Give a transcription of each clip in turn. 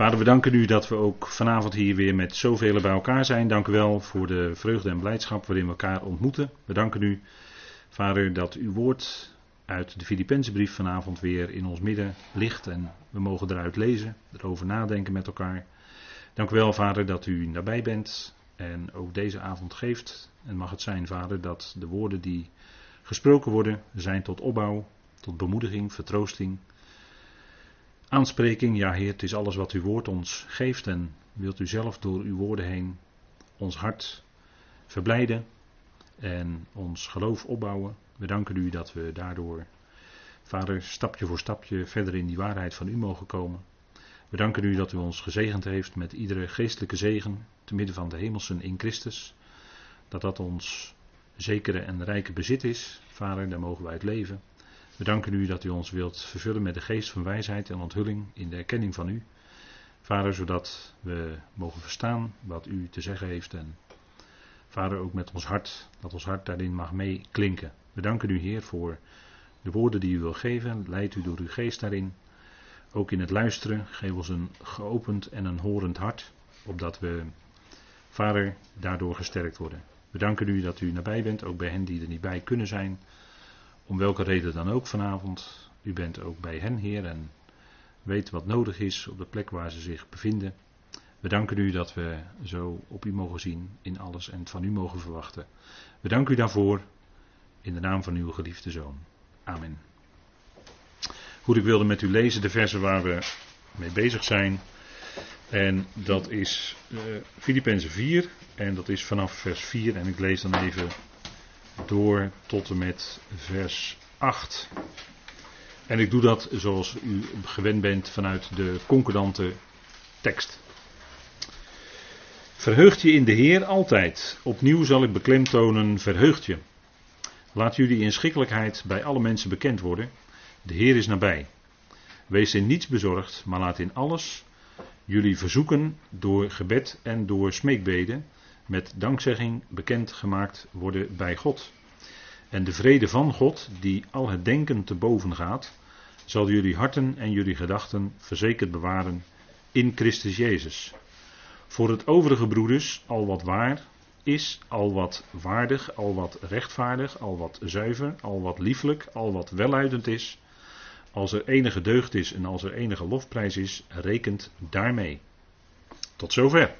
Vader, we danken u dat we ook vanavond hier weer met zoveel bij elkaar zijn. Dank u wel voor de vreugde en blijdschap waarin we elkaar ontmoeten. We danken u, Vader, dat uw woord uit de Filipijnse vanavond weer in ons midden ligt en we mogen eruit lezen, erover nadenken met elkaar. Dank u wel, Vader, dat u nabij bent en ook deze avond geeft. En mag het zijn, Vader, dat de woorden die gesproken worden zijn tot opbouw, tot bemoediging, vertroosting, aanspreking. Ja, Heer, het is alles wat uw woord ons geeft en wilt u zelf door uw woorden heen ons hart verblijden en ons geloof opbouwen. We danken u dat we daardoor, Vader, stapje voor stapje verder in die waarheid van u mogen komen. We danken u dat u ons gezegend heeft met iedere geestelijke zegen te midden van de hemelsen in Christus. Dat dat ons zekere en rijke bezit is. Vader, daar mogen wij het leven. We danken u dat u ons wilt vervullen met de geest van wijsheid en onthulling in de erkenning van u. Vader, zodat we mogen verstaan wat u te zeggen heeft. En Vader, ook met ons hart, dat ons hart daarin mag meeklinken. We danken u, Heer, voor de woorden die u wil geven. Leid u door uw geest daarin. Ook in het luisteren, geef ons een geopend en een horend hart, opdat we, Vader, daardoor gesterkt worden. We danken u dat u nabij bent, ook bij hen die er niet bij kunnen zijn. Om welke reden dan ook vanavond. U bent ook bij hen, Heer, en weet wat nodig is op de plek waar ze zich bevinden. We danken u dat we zo op u mogen zien in alles en van u mogen verwachten. We danken u daarvoor in de naam van uw geliefde zoon. Amen. Goed, ik wilde met u lezen de versen waar we mee bezig zijn. En dat is uh, Filippenzen 4 en dat is vanaf vers 4 en ik lees dan even door tot en met vers 8. En ik doe dat zoals u gewend bent vanuit de concordante tekst. Verheugt je in de Heer altijd. Opnieuw zal ik beklemtonen, verheugt je. Laat jullie inschikkelijkheid bij alle mensen bekend worden. De Heer is nabij. Wees in niets bezorgd, maar laat in alles jullie verzoeken door gebed en door smeekbeden met dankzegging bekend gemaakt worden bij God. En de vrede van God, die al het denken te boven gaat, zal jullie harten en jullie gedachten verzekerd bewaren in Christus Jezus. Voor het overige broeders, al wat waar is, al wat waardig, al wat rechtvaardig, al wat zuiver, al wat lieflijk, al wat welluidend is, als er enige deugd is en als er enige lofprijs is, rekent daarmee. Tot zover.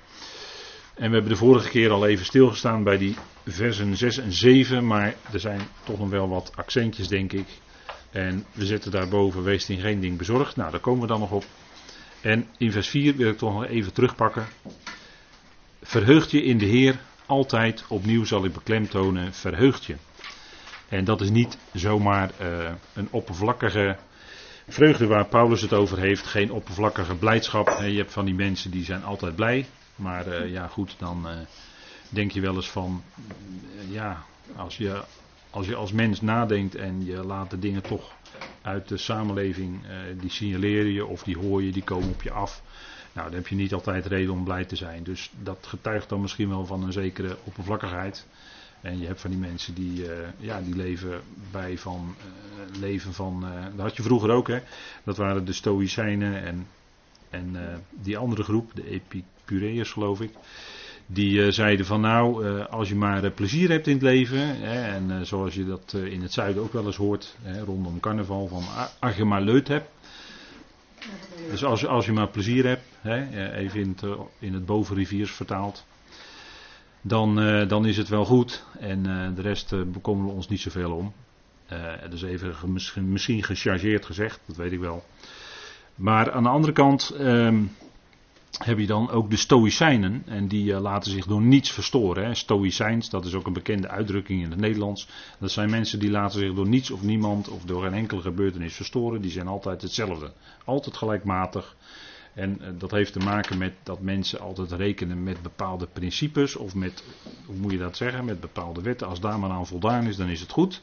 En we hebben de vorige keer al even stilgestaan bij die versen 6 en 7, maar er zijn toch nog wel wat accentjes, denk ik. En we zetten daarboven, wees in geen ding bezorgd. Nou, daar komen we dan nog op. En in vers 4 wil ik toch nog even terugpakken. Verheugt je in de Heer, altijd opnieuw zal ik beklemtonen, verheugt je. En dat is niet zomaar uh, een oppervlakkige vreugde waar Paulus het over heeft, geen oppervlakkige blijdschap. Je hebt van die mensen die zijn altijd blij, maar uh, ja goed, dan uh, denk je wel eens van, ja, als je, als je als mens nadenkt en je laat de dingen toch uit de samenleving, die signaleren je of die hoor je, die komen op je af. Nou, dan heb je niet altijd reden om blij te zijn. Dus dat getuigt dan misschien wel van een zekere oppervlakkigheid. En je hebt van die mensen die, ja, die leven bij van leven van. Dat had je vroeger ook, hè? Dat waren de Stoïcijnen en, en die andere groep, de Epicureërs, geloof ik. Die zeiden van nou, als je maar plezier hebt in het leven, en zoals je dat in het zuiden ook wel eens hoort, rondom carnaval, van als je maar leut hebt. Dus als, als je maar plezier hebt, even in het, in het bovenriviers vertaald dan, dan is het wel goed. En de rest bekommeren we ons niet zoveel om. is even misschien, misschien gechargeerd gezegd, dat weet ik wel. Maar aan de andere kant um, heb je dan ook de Stoïcijnen. En die laten zich door niets verstoren. Hè. Stoïcijns, dat is ook een bekende uitdrukking in het Nederlands. Dat zijn mensen die laten zich door niets of niemand of door geen enkele gebeurtenis verstoren. Die zijn altijd hetzelfde. Altijd gelijkmatig. En eh, dat heeft te maken met dat mensen altijd rekenen met bepaalde principes of met, hoe moet je dat zeggen, met bepaalde wetten. Als daar maar aan voldaan is, dan is het goed.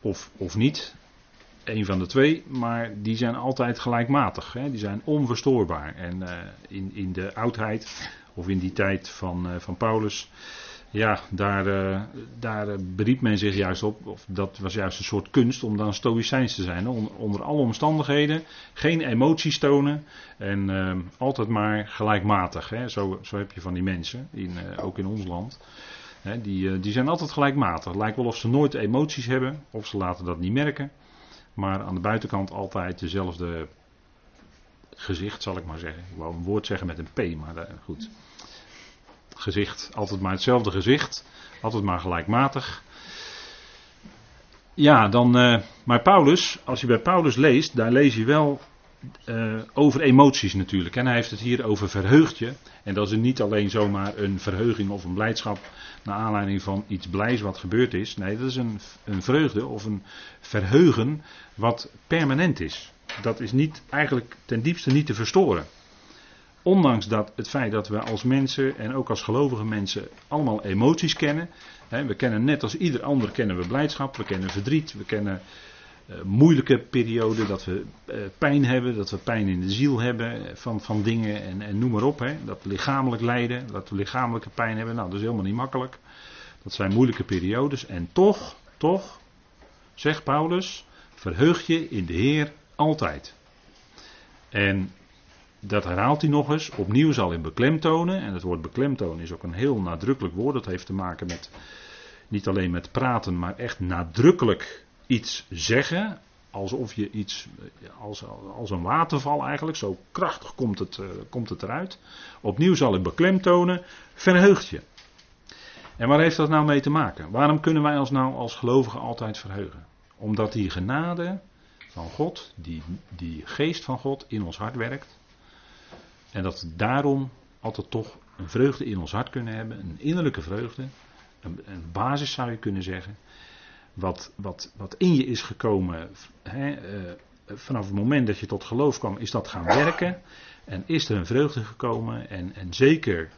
Of, of niet. Een van de twee, maar die zijn altijd gelijkmatig. Hè? Die zijn onverstoorbaar. En uh, in, in de oudheid, of in die tijd van, uh, van Paulus, ja, daar, uh, daar beriep men zich juist op. Of dat was juist een soort kunst om dan stoïcijns te zijn. Onder, alle omstandigheden. Geen emoties tonen. En altijd maar gelijkmatig. Hè. Zo, zo heb je van die mensen. In, ook in ons land. Die, die zijn altijd gelijkmatig. Lijkt wel of ze nooit emoties hebben. Of ze laten dat niet merken. Maar aan de buitenkant altijd dezelfde gezicht, zal ik maar zeggen. Ik wou een woord zeggen met een P, maar goed gezicht, altijd maar hetzelfde gezicht, altijd maar gelijkmatig. Ja, dan, uh, maar Paulus, als je bij Paulus leest, daar lees je wel uh, over emoties natuurlijk. En hij heeft het hier over verheugdje. En dat is niet alleen zomaar een verheuging of een blijdschap naar aanleiding van iets blijs wat gebeurd is. Nee, dat is een, een vreugde of een verheugen wat permanent is. Dat is niet, eigenlijk ten diepste niet te verstoren. Ondanks dat het feit dat we als mensen en ook als gelovige mensen allemaal emoties kennen. Hè, we kennen net als ieder ander kennen we blijdschap, we kennen verdriet, we kennen moeilijke perioden, dat we uh, pijn hebben, dat we pijn in de ziel hebben van, van dingen en, en noem maar op. Hè, dat we lichamelijk lijden, dat we lichamelijke pijn hebben. Nou, dat is helemaal niet makkelijk. Dat zijn moeilijke periodes. En toch, toch, zegt Paulus, verheug je in de Heer altijd. En dat herhaalt hij nog eens. Opnieuw zal hij beklemtonen. En het woord beklemtonen is ook een heel nadrukkelijk woord. Dat heeft te maken met niet alleen met praten, maar echt nadrukkelijk iets zeggen. Alsof je iets, als, als een waterval eigenlijk, zo krachtig komt het, uh, komt het eruit. Opnieuw zal ik beklemtonen, verheugt je. En waar heeft dat nou mee te maken? Waarom kunnen wij ons nou als gelovigen altijd verheugen? Omdat die genade van God, die, die geest van God in ons hart werkt. En dat we daarom altijd toch een vreugde in ons hart kunnen hebben, een innerlijke vreugde, een basis zou je kunnen zeggen, wat, wat, wat in je is gekomen hè, uh, vanaf het moment dat je tot geloof kwam, is dat gaan werken en is er een vreugde gekomen en, en zeker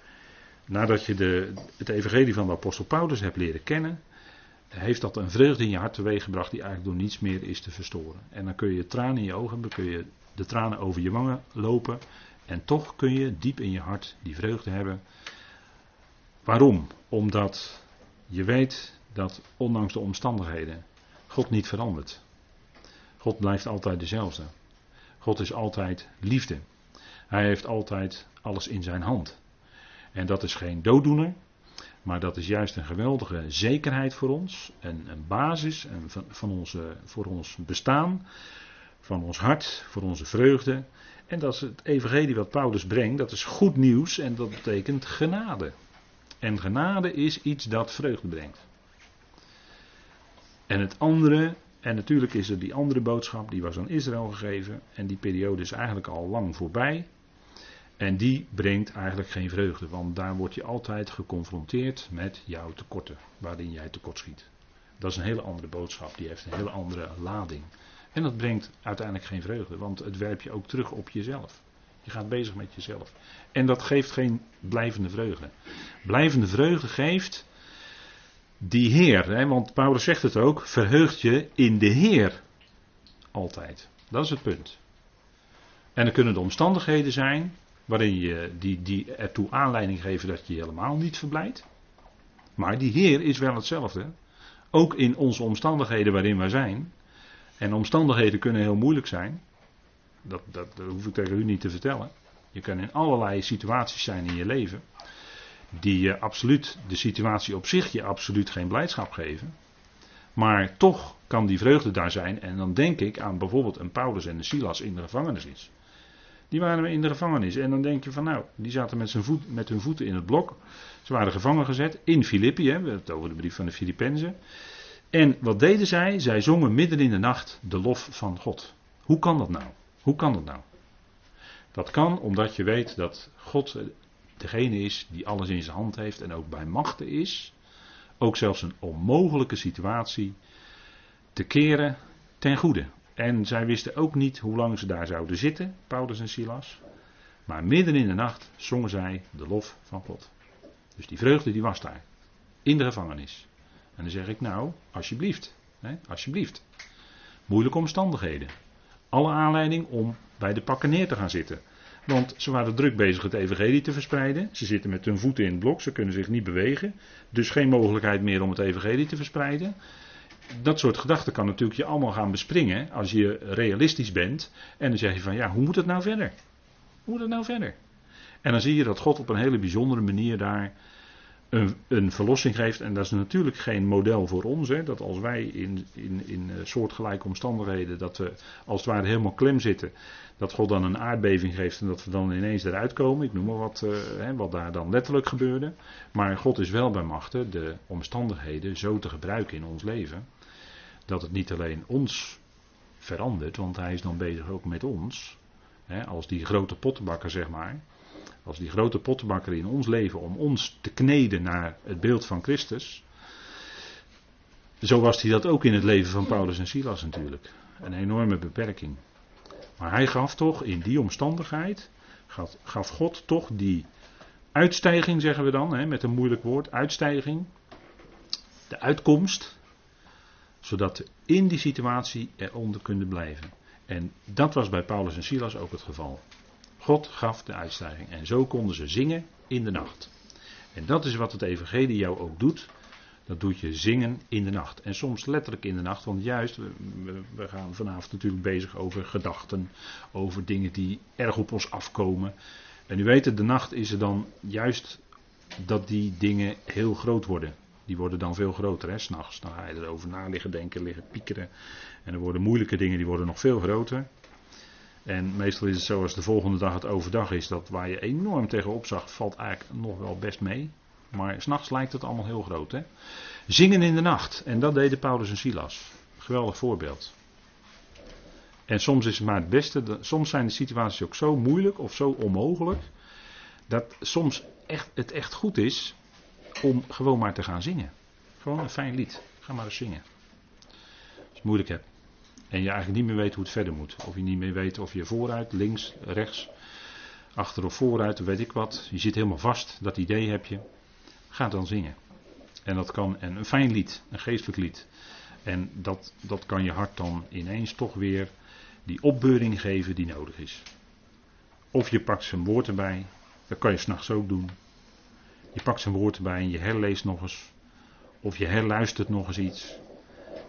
nadat je de, het evangelie van de apostel Paulus hebt leren kennen, heeft dat een vreugde in je hart teweeggebracht die eigenlijk door niets meer is te verstoren. En dan kun je tranen in je ogen hebben, kun je de tranen over je wangen lopen en toch kun je diep in je hart die vreugde hebben. Waarom? Omdat je weet dat ondanks de omstandigheden God niet verandert. God blijft altijd dezelfde. God is altijd liefde. Hij heeft altijd alles in zijn hand. En dat is geen dooddoener, maar dat is juist een geweldige zekerheid voor ons. En een basis van, van onze, voor ons bestaan, van ons hart, voor onze vreugde. En dat is het evangelie wat Paulus brengt, dat is goed nieuws en dat betekent genade. En genade is iets dat vreugde brengt. En het andere, en natuurlijk is er die andere boodschap, die was aan Israël gegeven. En die periode is eigenlijk al lang voorbij. En die brengt eigenlijk geen vreugde, want daar word je altijd geconfronteerd met jouw tekorten, waarin jij tekortschiet. Dat is een hele andere boodschap, die heeft een hele andere lading. En dat brengt uiteindelijk geen vreugde, want het werp je ook terug op jezelf. Je gaat bezig met jezelf. En dat geeft geen blijvende vreugde. Blijvende vreugde geeft die Heer, hè, want Paulus zegt het ook, verheugt je in de Heer altijd. Dat is het punt. En er kunnen de omstandigheden zijn waarin je die, die ertoe aanleiding geven dat je je helemaal niet verblijdt. Maar die Heer is wel hetzelfde. Ook in onze omstandigheden waarin wij zijn, en omstandigheden kunnen heel moeilijk zijn. Dat, dat, dat, hoef ik tegen u niet te vertellen. Je kan in allerlei situaties zijn in je leven. Die je absoluut, de situatie op zich je absoluut geen blijdschap geven. Maar toch kan die vreugde daar zijn. En dan denk ik aan bijvoorbeeld een Paulus en een Silas in de gevangenis. Die waren in de gevangenis. En dan denk je van nou, die zaten met, zijn voet, met hun voeten in het blok. Ze waren gevangen gezet in Filippi. We hebben het over de brief van de Filippenzen. En wat deden zij? Zij zongen midden in de nacht de lof van God. Hoe kan dat nou? Hoe kan dat nou? Dat kan omdat je weet dat God degene is die alles in zijn hand heeft en ook bij machten is. Ook zelfs een onmogelijke situatie te keren ten goede. En zij wisten ook niet hoe lang ze daar zouden zitten, Paulus en Silas. Maar midden in de nacht zongen zij de lof van God. Dus die vreugde die was daar. In de gevangenis. En dan zeg ik nou, alsjeblieft. Hè, alsjeblieft. Moeilijke omstandigheden. Alle aanleiding om bij de pakken neer te gaan zitten. Want ze waren druk bezig het evangelie te verspreiden. Ze zitten met hun voeten in het blok, ze kunnen zich niet bewegen. Dus geen mogelijkheid meer om het evangelie te verspreiden. Dat soort gedachten kan natuurlijk je allemaal gaan bespringen als je realistisch bent. En dan zeg je van ja, hoe moet het nou verder? Hoe moet het nou verder? En dan zie je dat God op een hele bijzondere manier daar een, een verlossing geeft. En dat is natuurlijk geen model voor ons. Hè, dat als wij in, in, in eh, soortgelijke omstandigheden, dat we als het ware helemaal klem zitten. Dat God dan een aardbeving geeft en dat we dan ineens eruit komen. Ik noem maar wat, uh, hè, wat daar dan letterlijk gebeurde. Maar God is wel bij machten de omstandigheden zo te gebruiken in ons leven. Dat het niet alleen ons verandert, want hij is dan bezig ook met ons. Hè, als die grote pottenbakker, zeg maar. Als die grote pottenbakker in ons leven om ons te kneden naar het beeld van Christus. Zo was hij dat ook in het leven van Paulus en Silas natuurlijk. Een enorme beperking. Maar hij gaf toch in die omstandigheid, gaf, God toch die uitstijging, zeggen we dan, hè, met een moeilijk woord, uitstijging. De uitkomst, zodat we in die situatie eronder kunnen blijven. En dat was bij Paulus en Silas ook het geval. God gaf de uitstijging. En zo konden ze zingen in de nacht. En dat is wat het Evangelie jou ook doet. Dat doet je zingen in de nacht. En soms letterlijk in de nacht, want juist, we, gaan vanavond natuurlijk bezig over gedachten, over dingen die erg op ons afkomen. En u weet, de nacht is er dan juist dat die dingen heel groot worden. Die worden dan veel groter, hè, s'nachts. Dan ga je erover na liggen denken, liggen piekeren. En er worden moeilijke dingen, die worden nog veel groter. En meestal is het zo als de volgende dag het overdag is, dat waar je enorm tegenop zag, valt eigenlijk nog wel best mee. Maar s'nachts lijkt het allemaal heel groot. Hè? Zingen in de nacht. En dat deden Paulus en Silas. Geweldig voorbeeld. En soms is het maar het beste. Soms zijn de situaties ook zo moeilijk of zo onmogelijk. Dat soms echt, het echt goed is om gewoon maar te gaan zingen. Gewoon een fijn lied. Ga maar eens zingen. Als je het moeilijk hebt. En je eigenlijk niet meer weet hoe het verder moet. Of je niet meer weet of je vooruit, links, rechts, achter of vooruit, weet ik wat. Je zit helemaal vast, dat idee heb je. Ga dan zingen. En dat kan en een fijn lied, een geestelijk lied. En dat, dat kan je hart dan ineens toch weer die opbeuring geven die nodig is. Of je pakt zijn woord erbij, dat kan je s'nachts ook doen. Je pakt zijn woord erbij en je herleest nog eens. Of je herluistert nog eens iets.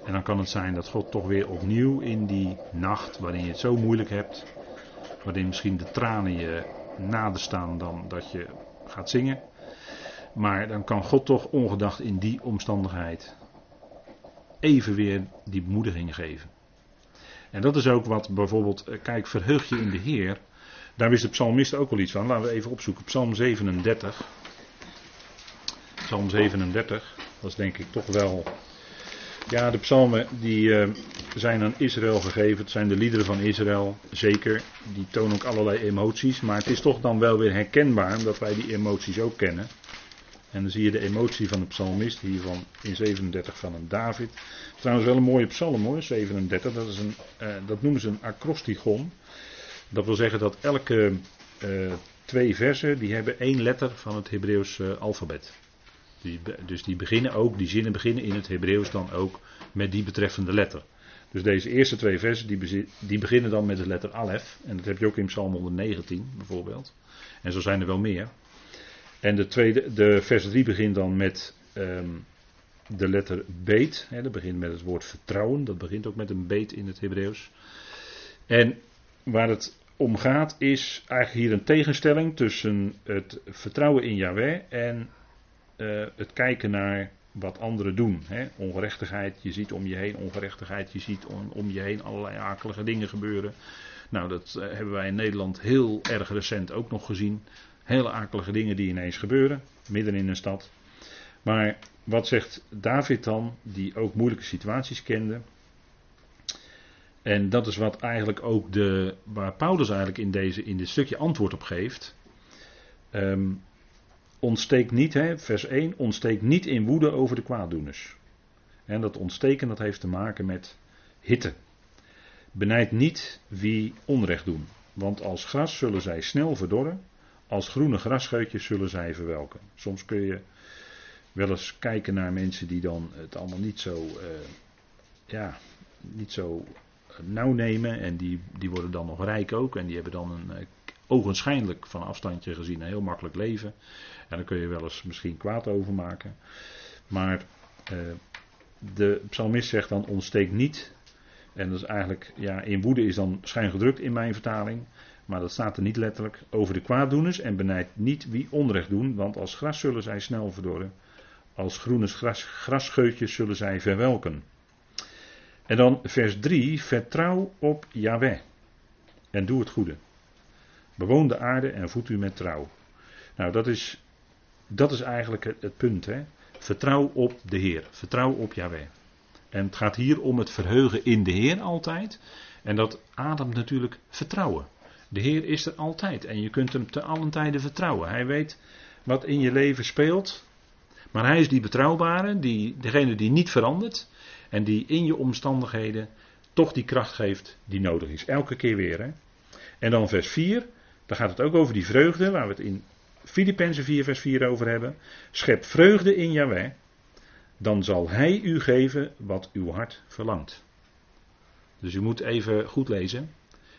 En dan kan het zijn dat God toch weer opnieuw in die nacht, waarin je het zo moeilijk hebt, waarin misschien de tranen je nader staan dan dat je gaat zingen. Maar dan kan God toch ongedacht in die omstandigheid even weer die bemoediging geven. En dat is ook wat bijvoorbeeld, eh, kijk, verheug je in de Heer. Daar wist de psalmist ook wel iets van. Laten we even opzoeken. Psalm 37. Psalm 37. Dat is denk ik toch wel ja, de psalmen die uh, zijn aan Israël gegeven. Het zijn de liederen van Israël, zeker. Die tonen ook allerlei emoties. Maar het is toch dan wel weer herkenbaar, omdat wij die emoties ook kennen. En dan zie je de emotie van de psalmist hiervan in 37 van een David. Trouwens wel een mooie psalm hoor, 37. Dat, is een, uh, dat noemen ze een acrostigon. Dat wil zeggen dat elke uh, twee versen, die hebben één letter van het Hebreeuws alfabet. Dus die beginnen ook, die zinnen beginnen in het Hebreeuws dan ook met die betreffende letter. Dus deze eerste twee versen die, die beginnen dan met de letter Alef. En dat heb je ook in Psalm 119 bijvoorbeeld. En zo zijn er wel meer. En de, tweede, de vers 3 begint dan met um, de letter Beet. Hè, dat begint met het woord vertrouwen. Dat begint ook met een beet in het Hebreeuws. En waar het om gaat is eigenlijk hier een tegenstelling tussen het vertrouwen in Yahweh en uh, het kijken naar wat anderen doen. Hè? Ongerechtigheid, je ziet om je heen ongerechtigheid, je ziet om, om je heen allerlei akelige dingen gebeuren. Nou, dat uh, hebben wij in Nederland heel erg recent ook nog gezien. Hele akelige dingen die ineens gebeuren, midden in een stad. Maar wat zegt David dan, die ook moeilijke situaties kende? En dat is wat eigenlijk ook de, waar Paulus eigenlijk in, deze, in dit stukje antwoord op geeft. Um, ontsteek niet, hè, vers 1, ontsteek niet in woede over de kwaaddoeners. En dat ontsteken dat heeft te maken met hitte. Benijd niet wie onrecht doen, want als gras zullen zij snel verdorren, als groene grasscheutjes zullen zij verwelken. Soms kun je wel eens kijken naar mensen die dan het allemaal niet zo, uh, ja, niet zo nauw nemen en die, die worden dan nog rijk ook en die hebben dan een uh, ogenschijnlijk van afstandje gezien een heel makkelijk leven. En daar kun je wel eens misschien kwaad over maken. Maar uh, de psalmist zegt dan ontsteek niet. En dat is eigenlijk, ja, in woede is dan schijn gedrukt in mijn vertaling. Maar dat staat er niet letterlijk over de kwaaddoeners. En benijd niet wie onrecht doen, want als gras zullen zij snel verdorren. Als groene gras, grasscheutjes zullen zij verwelken. En dan vers 3, vertrouw op Yahweh. En doe het goede. Bewoon de aarde en voed u met trouw. Nou, dat is, dat is eigenlijk het, punt. Hè? Vertrouw op de Heer. Vertrouw op Yahweh. En het gaat hier om het verheugen in de Heer altijd. En dat ademt natuurlijk vertrouwen. De Heer is er altijd en je kunt hem te allen tijden vertrouwen. Hij weet wat in je leven speelt. Maar hij is die betrouwbare, die, degene die niet verandert. En die in je omstandigheden toch die kracht geeft die nodig is. Elke keer weer. Hè? En dan vers 4, daar gaat het ook over die vreugde, waar we het in Filippenzen 4 vers 4 over hebben. Schep vreugde in Yahweh, dan zal hij u geven wat uw hart verlangt. Dus u moet even goed lezen.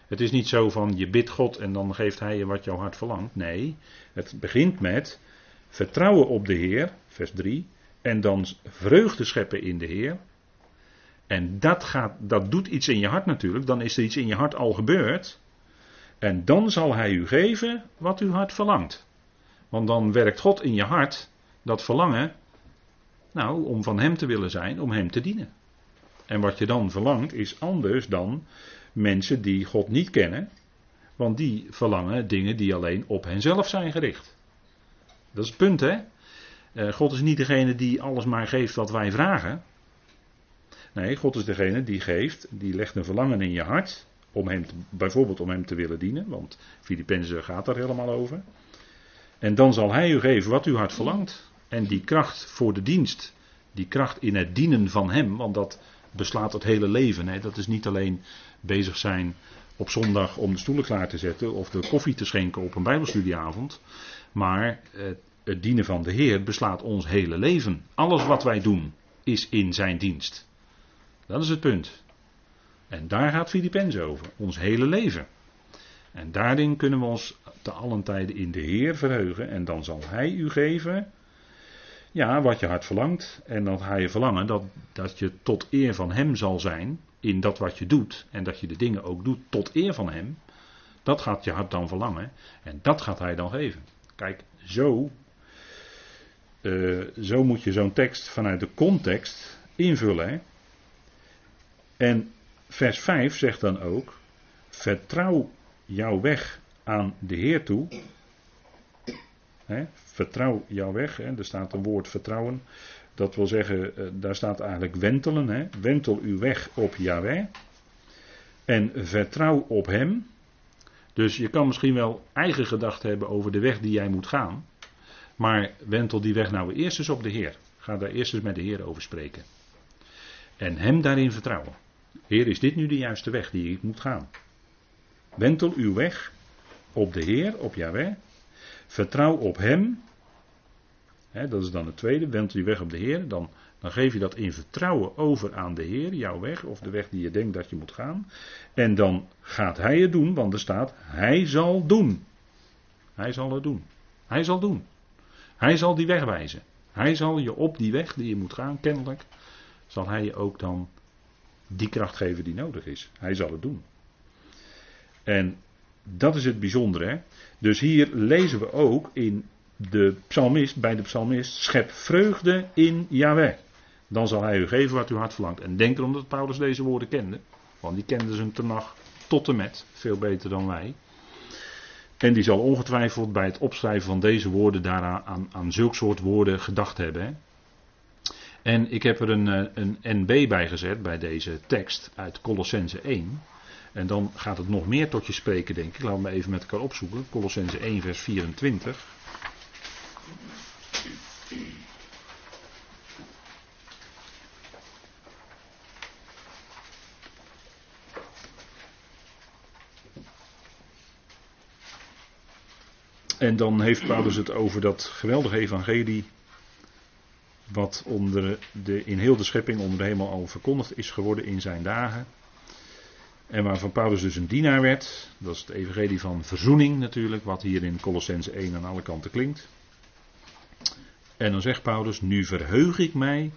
Het is niet zo van je bidt God en dan geeft hij je wat jouw hart verlangt. Nee, het begint met vertrouwen op de Heer, vers 3. En dan vreugde scheppen in de Heer. En dat, gaat, dat doet iets in je hart natuurlijk. Dan is er iets in je hart al gebeurd. En dan zal hij u geven wat uw hart verlangt. Want dan werkt God in je hart dat verlangen. Nou, om van hem te willen zijn, om hem te dienen. En wat je dan verlangt is anders dan mensen die God niet kennen. Want die verlangen dingen die alleen op henzelf zijn gericht. Dat is het punt, hè? Eh, God is niet degene die alles maar geeft wat wij vragen. Nee, God is degene die geeft, die legt een verlangen in je hart. Om hem bijvoorbeeld om hem te willen dienen, want Filippenzen gaat daar helemaal over. En dan zal hij u geven wat uw hart verlangt. En die kracht voor de dienst, die kracht in het dienen van hem, want dat beslaat het hele leven. Hè? Dat is niet alleen bezig zijn op zondag om de stoelen klaar te zetten of de koffie te schenken op een Bijbelstudieavond. Maar het, het dienen van de Heer beslaat ons hele leven. Alles wat wij doen is in zijn dienst. Dat is het punt. En daar gaat Filipens over, ons hele leven. En daarin kunnen we ons te allen tijden in de Heer verheugen. En dan zal Hij u geven, ja, wat je hart verlangt. En dan ga je verlangen dat, dat je tot eer van Hem zal zijn in dat wat je doet. En dat je de dingen ook doet tot eer van Hem. Dat gaat je hart dan verlangen. En dat gaat Hij dan geven. Kijk, zo, uh, zo moet je zo'n tekst vanuit de context invullen. Hè? En vers 5 zegt dan ook: Vertrouw jouw weg aan de Heer toe. vertrouw jouw weg. er staat een woord vertrouwen. Dat wil zeggen, eh, daar staat eigenlijk wentelen. Wentel uw weg op Yahweh. En vertrouw op Hem. Dus je kan misschien wel eigen gedachten hebben over de weg die jij moet gaan. Maar wentel die weg nou eerst eens op de Heer. Ga daar eerst eens met de Heer over spreken. En Hem daarin vertrouwen. Heer, is dit nu de juiste weg die ik moet gaan? Wentel uw weg op de Heer, op Yahweh. Vertrouw op Hem. dat is dan het tweede. Wentel uw weg op de Heer. Dan, dan geef je dat in vertrouwen over aan de Heer, jouw weg, of de weg die je denkt dat je moet gaan. En dan gaat Hij het doen, want er staat: Hij zal doen. Hij zal het doen. Hij zal doen. Hij zal die weg wijzen. Hij zal je op die weg die je moet gaan, kennelijk, zal Hij je ook dan die kracht geven die nodig is. Hij zal het doen. En dat is het bijzondere. Hè? Dus hier lezen we ook in de psalmist, bij de psalmist, schep vreugde in Yahweh. Dan zal hij u geven wat uw hart verlangt. En denk erom dat Paulus deze woorden kende. Want die kende ten nacht tot en met. Veel beter dan wij. En die zal ongetwijfeld bij het opschrijven van deze woorden daaraan aan, aan zulk soort woorden gedacht hebben. Hè? En ik heb er een, eh, een NB bij gezet bij deze tekst uit Colossense 1. En dan gaat het nog meer tot je spreken, denk ik. Laten we even met elkaar opzoeken. Colossense 1, vers 24. En dan heeft Paulus het over dat geweldige evangelie wat onder de, in heel de schepping onder de hemel al verkondigd is geworden in zijn dagen. En waarvan Paulus dus een dienaar werd. Dat is het evangelie van verzoening natuurlijk, wat hier in Colossense 1 aan alle kanten klinkt. En dan zegt Paulus, nu verheug ik mij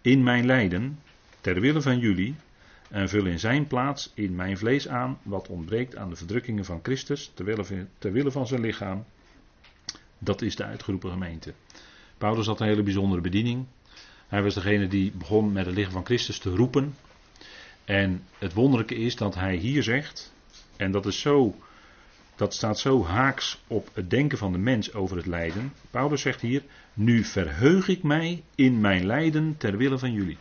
in mijn lijden, ter wille van jullie, en vul in zijn plaats in mijn vlees aan wat ontbreekt aan de verdrukkingen van Christus, ter wille, van zijn lichaam. Dat is de uitgeroepen gemeente. Paulus had een hele bijzondere bediening. Hij was degene die begon met het lichaam van Christus te roepen. En het wonderlijke is dat hij hier zegt, en dat is zo, dat staat zo haaks op het denken van de mens over het lijden. Paulus zegt hier, nu verheug ik mij in mijn lijden ter wille van jullie.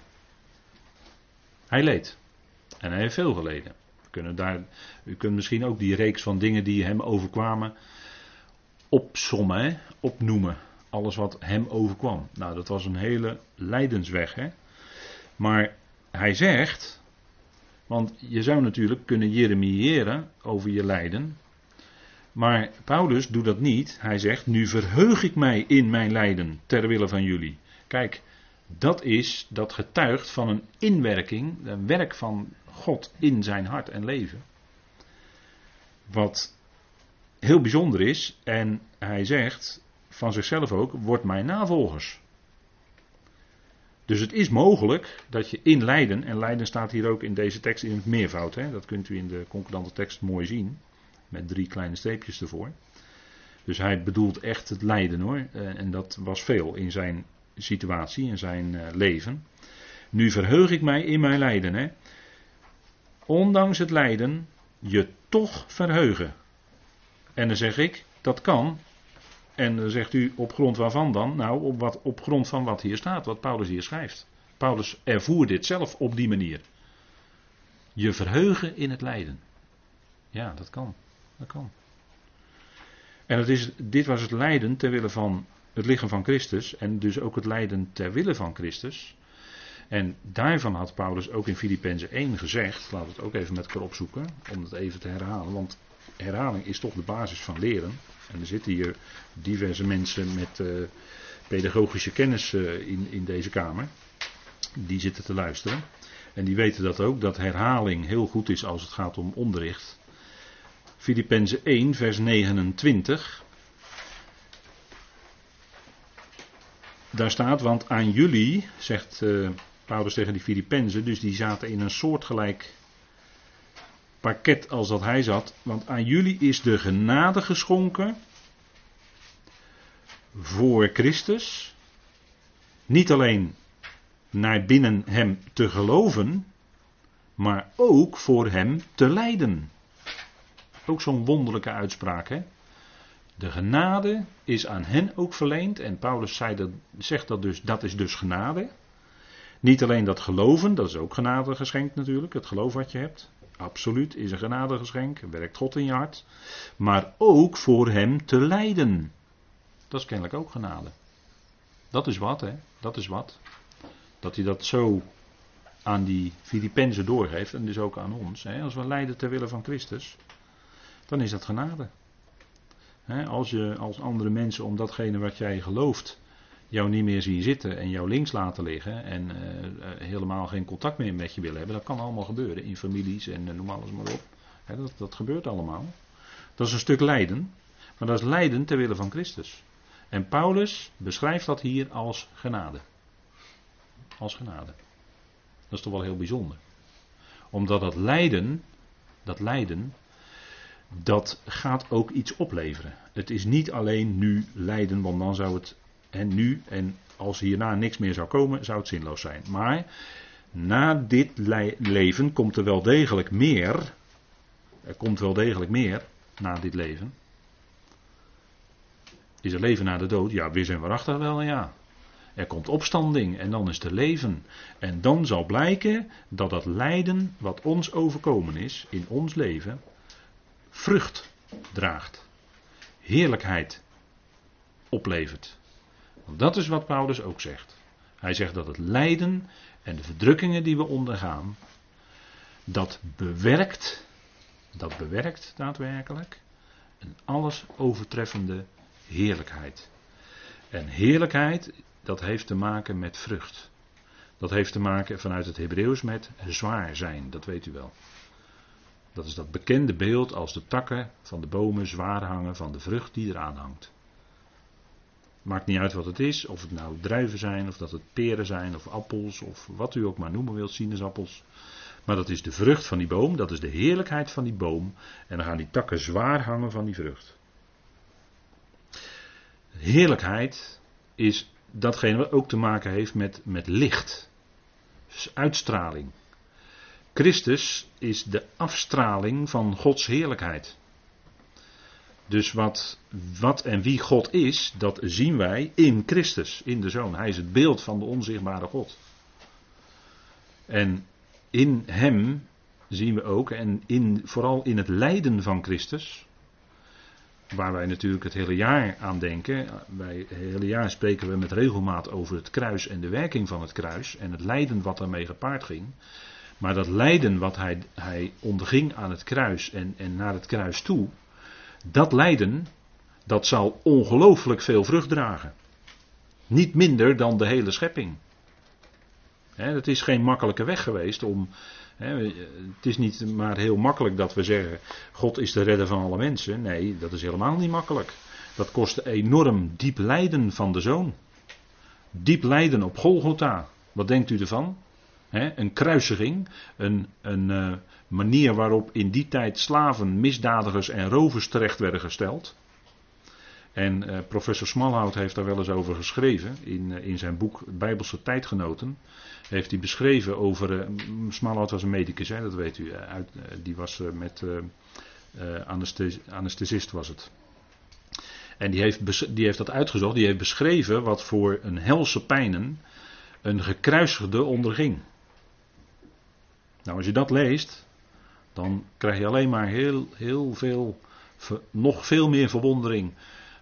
Hij leed. En hij heeft veel geleden. Kunnen daar, u kunt misschien ook die reeks van dingen die hem overkwamen opsommen, opnoemen. Alles wat hem overkwam. Nou, dat was een hele lijdensweg. Hè? Maar hij zegt, want je zou natuurlijk kunnen jeremiëren over je lijden. Maar Paulus doet dat niet. Hij zegt, nu verheug ik mij in mijn lijden ter wille van jullie. Kijk, dat is, dat getuigt van een inwerking, een werk van God in zijn hart en leven. Wat heel bijzonder is, en hij zegt van zichzelf ook, word mijn navolgers. Dus het is mogelijk dat je in lijden, en lijden staat hier ook in deze tekst in het meervoud, hè, dat kunt u in de concordante tekst mooi zien, met drie kleine streepjes ervoor. Dus hij bedoelt echt het lijden hoor, eh, en dat was veel in zijn situatie, in zijn eh, leven. Nu verheug ik mij in mijn lijden. Hè. Ondanks het lijden je toch verheugen. En dan zeg ik, dat kan. En dan zegt u, op grond waarvan dan? Nou, op, wat, op grond van wat hier staat, wat Paulus hier schrijft. Paulus ervoer dit zelf op die manier. Je verheugen in het lijden. Ja, dat kan. Dat kan. En het is, dit was het lijden ter wille van het lichaam van Christus. En dus ook het lijden ter wille van Christus. En daarvan had Paulus ook in Filippenzen 1 gezegd. Laten we het ook even met elkaar opzoeken. Om het even te herhalen. Want herhaling is toch de basis van leren. En er zitten hier diverse mensen met uh, pedagogische kennis uh, in, in deze kamer. Die zitten te luisteren. En die weten dat ook, dat herhaling heel goed is als het gaat om onderricht. Filippenzen 1, vers 29. Daar staat, want aan jullie, zegt uh, Paulus tegen die Filippenzen, dus die zaten in een soortgelijk pakket als dat hij zat. Want aan jullie is de genade geschonken voor Christus. Niet alleen naar binnen hem te geloven, maar ook voor hem te lijden. Ook zo'n wonderlijke uitspraak, hè? De genade is aan hen ook verleend. En Paulus zei zegt dat dus, dat is dus genade. Niet alleen dat geloven, dat is ook genade geschenkt natuurlijk, het geloof wat je hebt. Absoluut, is een genadegeschenk, werkt God in je hart. Maar ook voor hem te lijden. Dat is kennelijk ook genade. Dat is wat, hè? Dat is wat. Dat hij dat zo aan die Filippenzen doorgeeft en dus ook aan ons. Hè? Als we lijden ter wille van Christus, dan is dat genade. Als je als andere mensen om datgene wat jij gelooft jou niet meer zien zitten en jou links laten liggen en uh, helemaal geen contact meer met je willen hebben. Dat kan allemaal gebeuren in families en uh, noem alles maar op. dat, dat gebeurt allemaal. Dat is een stuk lijden, maar dat is lijden ter wille van Christus. En Paulus beschrijft dat hier als genade. Als genade. Dat is toch wel heel bijzonder. Omdat dat lijden, dat lijden, dat gaat ook iets opleveren. Het is niet alleen nu lijden, want dan zou het en nu en als hierna niks meer zou komen, zou het zinloos zijn. Maar na dit leven komt er wel degelijk meer. Er komt wel degelijk meer na dit leven. Is er leven na de dood? Ja, weer zijn waarachtig wel, ja. Er komt opstanding en dan is er leven. En dan zal blijken dat dat lijden wat ons overkomen is in ons leven, vrucht draagt. Heerlijkheid oplevert. Dat is wat Paulus ook zegt. Hij zegt dat het lijden en de verdrukkingen die we ondergaan, dat bewerkt, dat bewerkt daadwerkelijk een alles overtreffende heerlijkheid. En heerlijkheid, dat heeft te maken met vrucht. Dat heeft te maken vanuit het Hebreeuws met zwaar zijn, dat weet u wel. Dat is dat bekende beeld als de takken van de bomen zwaar hangen van de vrucht die eraan hangt. Maakt niet uit wat het is, of het nou druiven zijn, of dat het peren zijn, of appels, of wat u ook maar noemen wilt, sinaasappels. Maar dat is de vrucht van die boom, dat is de heerlijkheid van die boom. En dan gaan die takken zwaar hangen van die vrucht. Heerlijkheid is datgene wat ook te maken heeft met, met licht. Dus uitstraling. Christus is de afstraling van Gods heerlijkheid. Dus wat, wat en wie God is, dat zien wij in Christus, in de Zoon. Hij is het beeld van de onzichtbare God. En in Hem zien we ook, en in, vooral in het lijden van Christus, waar wij natuurlijk het hele jaar aan denken. Wij, het hele jaar spreken we met regelmaat over het kruis en de werking van het kruis en het lijden wat daarmee gepaard ging. Maar dat lijden wat hij, hij onderging aan het kruis en, en naar het kruis toe, dat lijden, dat zal ongelooflijk veel vrucht dragen. Niet minder dan de hele schepping. Het is geen makkelijke weg geweest om. het is niet maar heel makkelijk dat we zeggen: God is de redder van alle mensen. Nee, dat is helemaal niet makkelijk. Dat kostte enorm diep lijden van de zoon. Diep lijden op Golgotha. Wat denkt u ervan? Een kruisiging, een, een eh, manier waarop in die tijd slaven, misdadigers en rovers terecht werden gesteld. En uh, professor Smalhout heeft daar wel eens over geschreven in, uh, in zijn boek Bijbelse Tijdgenoten. Heeft hij beschreven over. Smalhout was een medicus, dat weet u. Uit, die was met anesthesi anesthesist was het. En die heeft, die heeft dat uitgezocht. Die heeft beschreven wat voor een helse pijnen een gekruisigde onderging. Nou, als je dat leest, dan krijg je alleen maar heel, heel veel, nog veel meer verwondering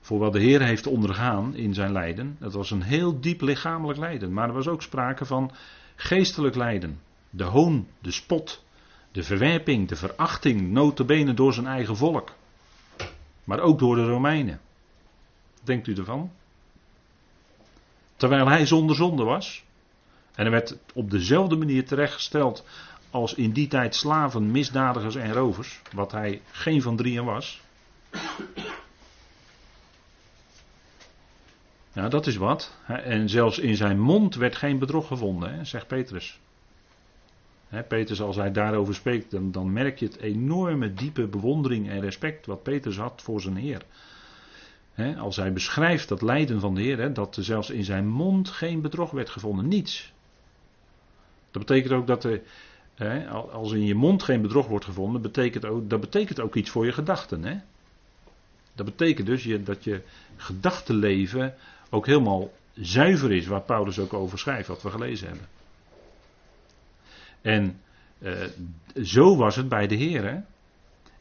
voor wat de Heer heeft ondergaan in zijn lijden. Dat was een heel diep lichamelijk lijden, maar er was ook sprake van geestelijk lijden. De hoon, de spot, de verwerping, de verachting, notabene door zijn eigen volk. Maar ook door de Romeinen. denkt u ervan? Terwijl hij zonder zonde was. En hij werd op dezelfde manier terechtgesteld als in die tijd slaven, misdadigers en rovers, wat hij geen van drieën was. Nou, dat is wat. En zelfs in zijn mond werd geen bedrog gevonden, hè, zegt Petrus. Hè, Petrus, als hij daarover spreekt, dan, dan merk je het enorme diepe bewondering en respect wat Petrus had voor zijn Heer. Hè, als hij beschrijft dat lijden van de Heer, hè, dat er zelfs in zijn mond geen bedrog werd gevonden, niets. Dat betekent ook dat er als in je mond geen bedrog wordt gevonden, betekent ook, dat betekent ook iets voor je gedachten. Hè? Dat betekent dus je, dat je gedachtenleven ook helemaal zuiver is, waar Paulus ook over schrijft, wat we gelezen hebben. En eh, zo was het bij de Heer. Hè?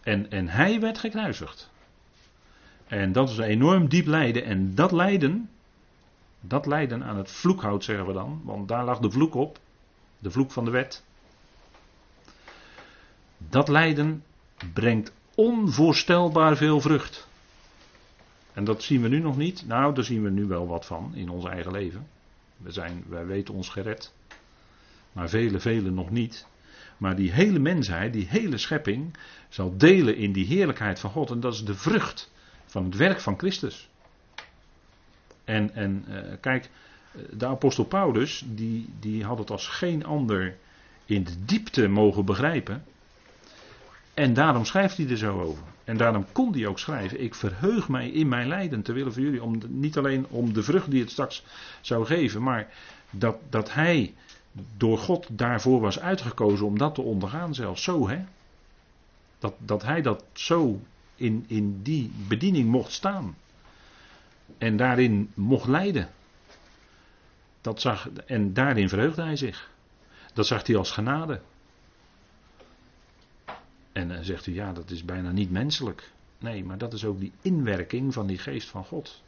En, en hij werd gekruisigd. En dat is een enorm diep lijden. En dat lijden, dat lijden aan het vloekhout zeggen we dan, want daar lag de vloek op. De vloek van de wet. Dat lijden brengt onvoorstelbaar veel vrucht. En dat zien we nu nog niet. Nou, daar zien we nu wel wat van in ons eigen leven. We zijn, wij weten ons gered. Maar vele, vele nog niet. Maar die hele mensheid, die hele schepping, zal delen in die heerlijkheid van God. En dat is de vrucht van het werk van Christus. En, en uh, kijk, de apostel Paulus, die, die had het als geen ander in de diepte mogen begrijpen. En daarom schrijft hij er zo over. En daarom kon hij ook schrijven: Ik verheug mij in mijn lijden te willen voor jullie. Om, niet alleen om de vrucht die het straks zou geven, maar dat, dat hij door God daarvoor was uitgekozen om dat te ondergaan, zelfs zo hè. Dat, dat hij dat zo in, in die bediening mocht staan. En daarin mocht lijden. Dat zag, en daarin verheugde hij zich. Dat zag hij als genade. En dan zegt u, ja, dat is bijna niet menselijk. Nee, maar dat is ook die inwerking van die geest van God.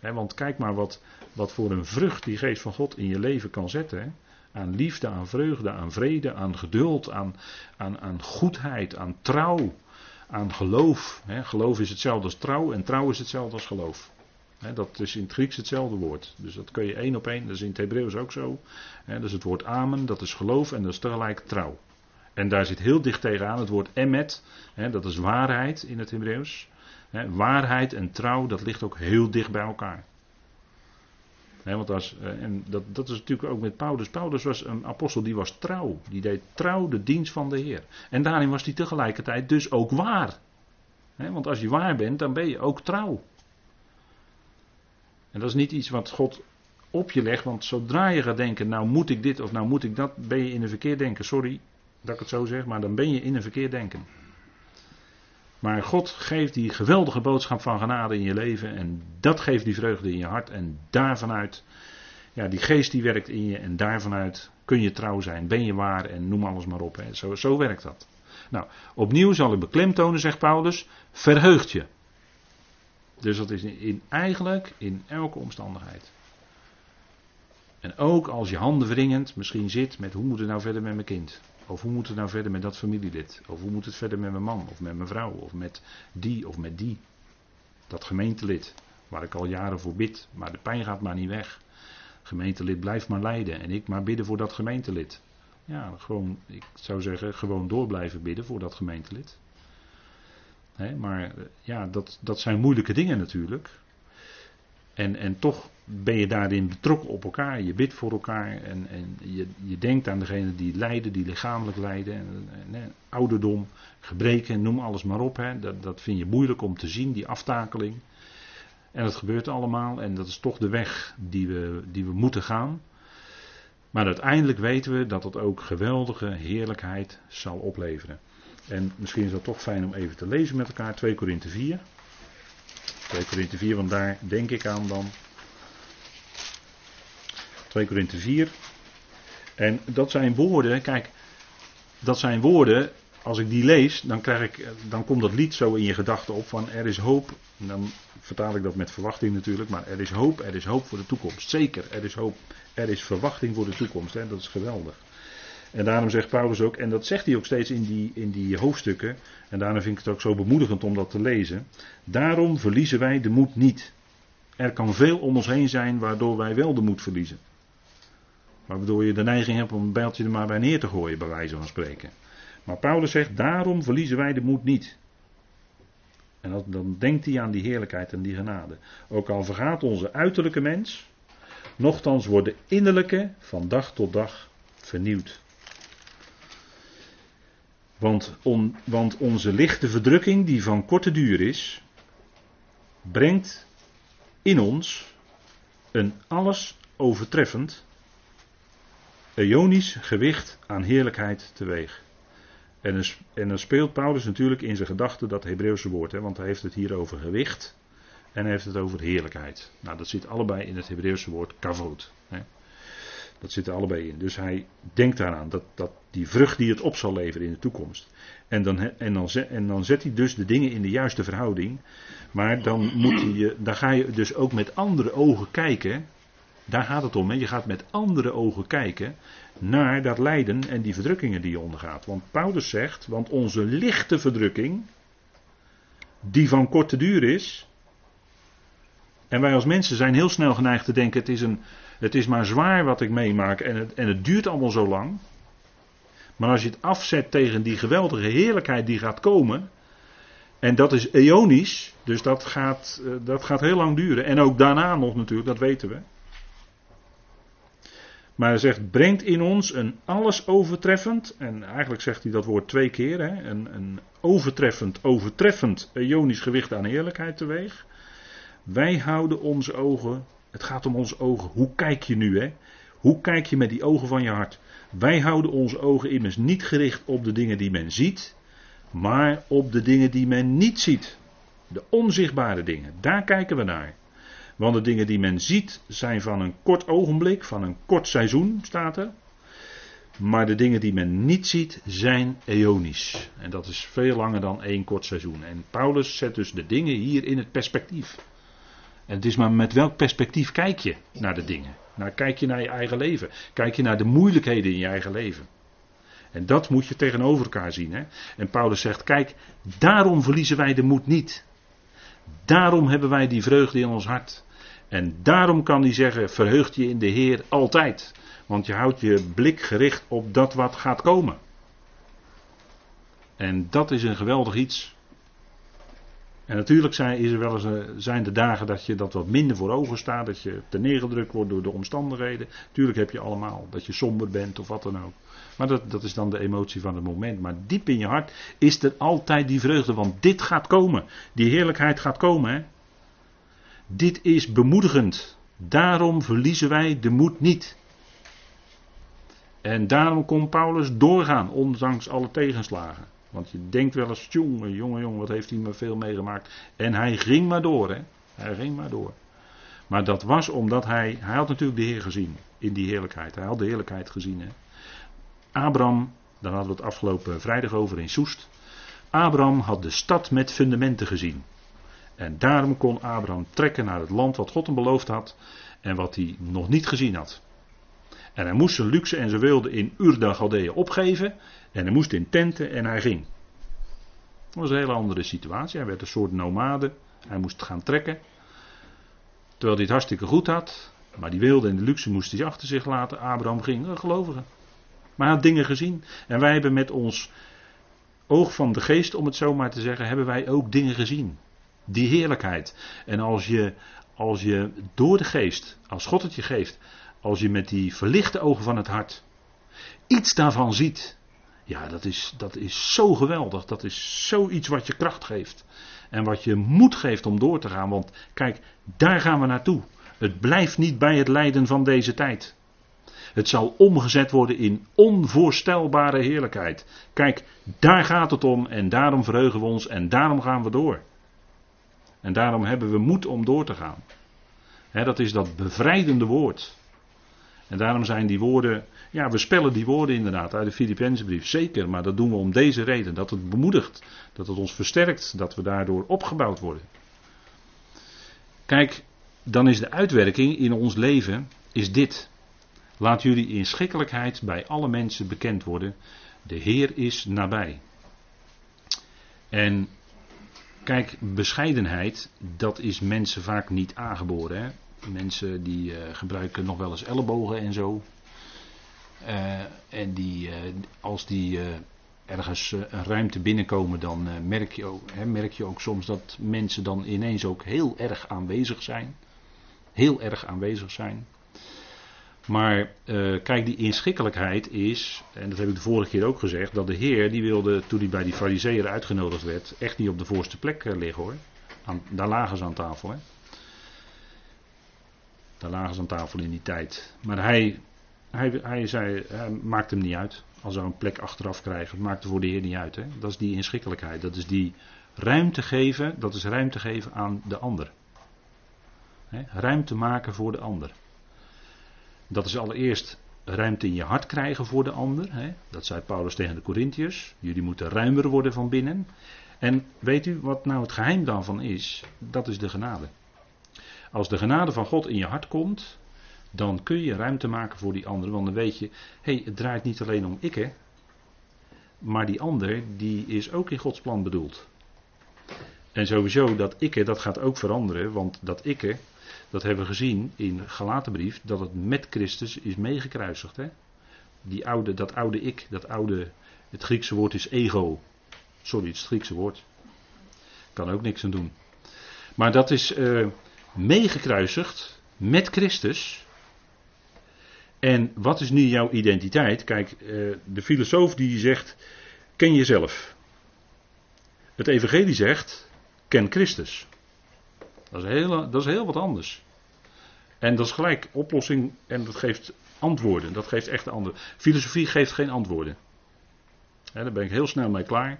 want kijk maar wat, wat voor een vrucht die geest van God in je leven kan zetten. Aan liefde, aan vreugde, aan vrede, aan geduld, aan, aan, aan goedheid, aan trouw, aan geloof. geloof is hetzelfde als trouw en trouw is hetzelfde als geloof. dat is in het Grieks hetzelfde woord. Dus dat kun je één op één, dat is in het Hebreeuws ook zo. is het woord amen, dat is geloof en dat is tegelijk trouw. En daar zit heel dicht tegenaan het woord emet. Hè, dat is waarheid in het Hebreeuws. Waarheid en trouw, dat ligt ook heel dicht bij elkaar. Hè, want als, eh, en dat, dat is natuurlijk ook met Paulus. Paulus was een apostel die was trouw. Die deed trouw de dienst van de Heer. En daarin was hij tegelijkertijd dus ook waar. Want als je waar bent, dan ben je ook trouw. En dat is niet iets wat God op je legt, want zodra je gaat denken, nou moet ik dit of nou moet ik dat, ben je in een verkeerd denken. Sorry dat ik het zo zeg, maar dan ben je in een verkeerd denken. Maar God geeft die geweldige boodschap van genade in je leven en dat geeft die vreugde in je hart en daarvanuit, ja, die geest die werkt in je en daarvanuit kun je trouw zijn, ben je waar en noem alles maar op. Hè. Zo, zo werkt dat. Nou, opnieuw zal ik beklemtonen, zegt Paulus, verheugt je. Dus dat is in, eigenlijk in elke omstandigheid. En ook als je handen wringend misschien zit met hoe moet het nou verder met mijn kind? Of hoe moet het nou verder met dat familielid? Of hoe moet het verder met mijn man of met mijn vrouw? Of met die of met die? Dat gemeentelid waar ik al jaren voor bid, maar de pijn gaat maar niet weg. Gemeentelid blijft maar lijden en ik maar bidden voor dat gemeentelid. Ja, gewoon, ik zou zeggen, gewoon door blijven bidden voor dat gemeentelid. maar eh, ja, dat, dat zijn moeilijke dingen natuurlijk. En, en toch ben je daarin betrokken op elkaar. Je bidt voor elkaar. En, en je, je denkt aan degene die lijden, die lichamelijk lijden. En, ouderdom, gebreken, noem alles maar op. Hè. Dat, dat vind je moeilijk om te zien, die aftakeling. En dat gebeurt allemaal. En dat is toch de weg die we, die we moeten gaan. Maar uiteindelijk weten we dat het ook geweldige heerlijkheid zal opleveren. En misschien is dat toch fijn om even te lezen met elkaar. 2 Korinthe 4. 2 Korinthe 4, want daar denk ik aan dan. 2 Korinthe 4. En dat zijn woorden, kijk, dat zijn woorden, als ik die lees, dan, krijg ik, dan komt dat lied zo in je gedachten op van er is hoop. Dan vertaal ik dat met verwachting natuurlijk, maar er is hoop, er is hoop voor de toekomst. Zeker, er is hoop, er is verwachting voor de toekomst. Hè? Dat is geweldig. En daarom zegt Paulus ook, en dat zegt hij ook steeds in die, in die hoofdstukken, en daarom vind ik het ook zo bemoedigend om dat te lezen. Daarom verliezen wij de moed niet. Er kan veel om ons heen zijn waardoor wij wel de moed verliezen. Waardoor je de neiging hebt om een bijltje er maar bij neer te gooien, bij wijze van spreken. Maar Paulus zegt, daarom verliezen wij de moed niet. En dat, dan denkt hij aan die heerlijkheid en die genade. Ook al vergaat onze uiterlijke mens, nochtans wordt de innerlijke van dag tot dag vernieuwd. Want, want onze lichte verdrukking, die van korte duur is, brengt in ons een alles overtreffend, eonisch gewicht aan heerlijkheid teweeg. En dan, speelt Paulus natuurlijk in zijn gedachten dat Hebreeuwse woord, hè, want hij heeft het hier over gewicht en hij heeft het over heerlijkheid. Nou, dat zit allebei in het Hebreeuwse woord kavod. Hè. Dat zit er allebei in. Dus hij denkt daaraan dat, dat die vrucht die het op zal leveren in de toekomst. En dan, en, dan, en dan zet hij dus de dingen in de juiste verhouding. Maar dan, moet dan ga je dus ook met andere ogen kijken. Daar gaat het om. Hè? Je gaat met andere ogen kijken naar dat lijden en die verdrukkingen die je ondergaat. Want Paulus zegt, want onze lichte verdrukking, die van korte duur is. En wij als mensen zijn heel snel geneigd te denken: het is, een, het is maar zwaar wat ik meemaak en het, en het duurt allemaal zo lang. Maar als je het afzet tegen die geweldige heerlijkheid die gaat komen. En dat is eonisch, dus dat gaat, eh, dat gaat heel lang duren. En ook daarna nog natuurlijk, dat weten we. Maar hij zegt, brengt in ons een alles overtreffend, en eigenlijk zegt hij dat woord twee keer, hè, een, een overtreffend, overtreffend ionisch gewicht aan heerlijkheid teweeg. Wij houden onze ogen, het gaat om onze ogen, hoe kijk je nu hè? Hoe kijk je met die ogen van je hart? Wij houden onze ogen immers niet gericht op de dingen die men ziet, maar op de dingen die men niet ziet. De onzichtbare dingen, daar kijken we naar. Want de dingen die men ziet zijn van een kort ogenblik, van een kort seizoen, staat er. Maar de dingen die men niet ziet zijn eonisch. En dat is veel langer dan één kort seizoen. En Paulus zet dus de dingen hier in het perspectief. En het is maar met welk perspectief kijk je naar de dingen. Nou, kijk je naar je eigen leven. Kijk je naar de moeilijkheden in je eigen leven. En dat moet je tegenover elkaar zien. Hè? En Paulus zegt: Kijk, daarom verliezen wij de moed niet. Daarom hebben wij die vreugde in ons hart. En daarom kan hij zeggen: verheugt je in de Heer altijd. Want je houdt je blik gericht op dat wat gaat komen. En dat is een geweldig iets. En natuurlijk zijn, er wel eens, eh, zijn de dagen dat je dat wat minder voor ogen staat. Dat je neergedrukt wordt door de omstandigheden. Tuurlijk heb je allemaal dat je somber bent of wat dan ook. Maar dat, dat is dan de emotie van het moment. Maar diep in je hart is er altijd die vreugde. Want dit gaat komen. Die heerlijkheid gaat komen. Hè? Dit is bemoedigend. Daarom verliezen wij de moed niet. En daarom kon Paulus doorgaan, ondanks alle tegenslagen. Want je denkt wel eens, jongen, jongen, jongen, wat heeft hij me veel meegemaakt. En hij ging maar door, hè. Hij ging maar door. Maar dat was omdat hij, hij had natuurlijk de Heer gezien in die heerlijkheid. Hij had de heerlijkheid gezien, hè. Abraham, daar hadden we het afgelopen vrijdag over in Soest. Abraham had de stad met fundamenten gezien. En daarom kon Abraham trekken naar het land wat God hem beloofd had en wat hij nog niet gezien had. En hij moest zijn luxe en zijn wilde in Urda Galdeeën opgeven. En hij moest in tenten en hij ging. Dat was een hele andere situatie. Hij werd een soort nomade. Hij moest gaan trekken. Terwijl hij het hartstikke goed had. Maar die wilde en de luxe moest hij achter zich laten. Abraham ging, een gelovige. Maar hij had dingen gezien. En wij hebben met ons oog van de geest, om het zo maar te zeggen, hebben wij ook dingen gezien. Die heerlijkheid. En als je, als je door de geest, als God het je geeft, als je met die verlichte ogen van het hart iets daarvan ziet. Ja, dat is, dat is zo geweldig. Dat is zoiets wat je kracht geeft. En wat je moed geeft om door te gaan. Want kijk, daar gaan we naartoe. Het blijft niet bij het lijden van deze tijd. Het zal omgezet worden in onvoorstelbare heerlijkheid. Kijk, daar gaat het om en daarom verheugen we ons en daarom gaan we door. En daarom hebben we moed om door te gaan. dat is dat bevrijdende woord. En daarom zijn die woorden, ja, we spellen die woorden inderdaad uit de Filippenzenbrief, zeker, maar dat doen we om deze reden, dat het bemoedigt, dat het ons versterkt, dat we daardoor opgebouwd worden. Kijk, dan is de uitwerking in ons leven, is dit. Laat jullie inschikkelijkheid bij alle mensen bekend worden. De Heer is nabij. En kijk, bescheidenheid, dat is mensen vaak niet aangeboren. Hè? Mensen die uh, gebruiken nog wel eens ellebogen en zo. Uh, en die, uh, als die ergens een ruimte binnenkomen, dan merk, je ook, hè, merk je ook soms dat mensen dan ineens ook heel erg aanwezig zijn. Heel erg aanwezig zijn. Maar kijk, die inschikkelijkheid is, en dat heb ik de vorige keer ook gezegd, dat de Heer, die wilde toen hij bij die fariseeën uitgenodigd werd, echt niet op de voorste plek liggen hoor. Daar lagen ze aan tafel. Hè. Daar lagen ze aan tafel in die tijd. Maar hij, hij, hij zei, hij maakt hem niet uit. Als we een plek achteraf krijgen, het maakt voor de Heer niet uit. Hè? Dat is die inschikkelijkheid. Dat is die ruimte geven, dat is ruimte geven aan de ander. Ruimte maken voor de ander. Dat is allereerst ruimte in je hart krijgen voor de ander. Hè? Dat zei Paulus tegen de Corinthiërs. Jullie moeten ruimer worden van binnen. En weet u wat nou het geheim daarvan is? Dat is de genade. Als de genade van God in je hart komt, dan kun je ruimte maken voor die ander. Want dan weet je, hé, hey, het draait niet alleen om ik, hè. Maar die ander, die is ook in Gods plan bedoeld. En sowieso, dat ikke, dat gaat ook veranderen. Want dat ikke, dat hebben we gezien in Galatenbrief, dat het met Christus is meegekruisigd. Hè? Die oude, dat oude ik, dat oude, het Griekse woord is ego. Sorry, het, Griekse woord. Kan ook niks aan doen. Maar dat is, uh, meegekruisigd met Christus. En wat is nu jouw identiteit? Kijk, eh, de filosoof die zegt, ken jezelf. Het evangelie zegt, ken Christus. Dat is, heel, dat is heel wat anders. En dat is gelijk oplossing en dat geeft antwoorden. Dat geeft echt antwoorden. Filosofie geeft geen antwoorden. daar ben ik heel snel mee klaar.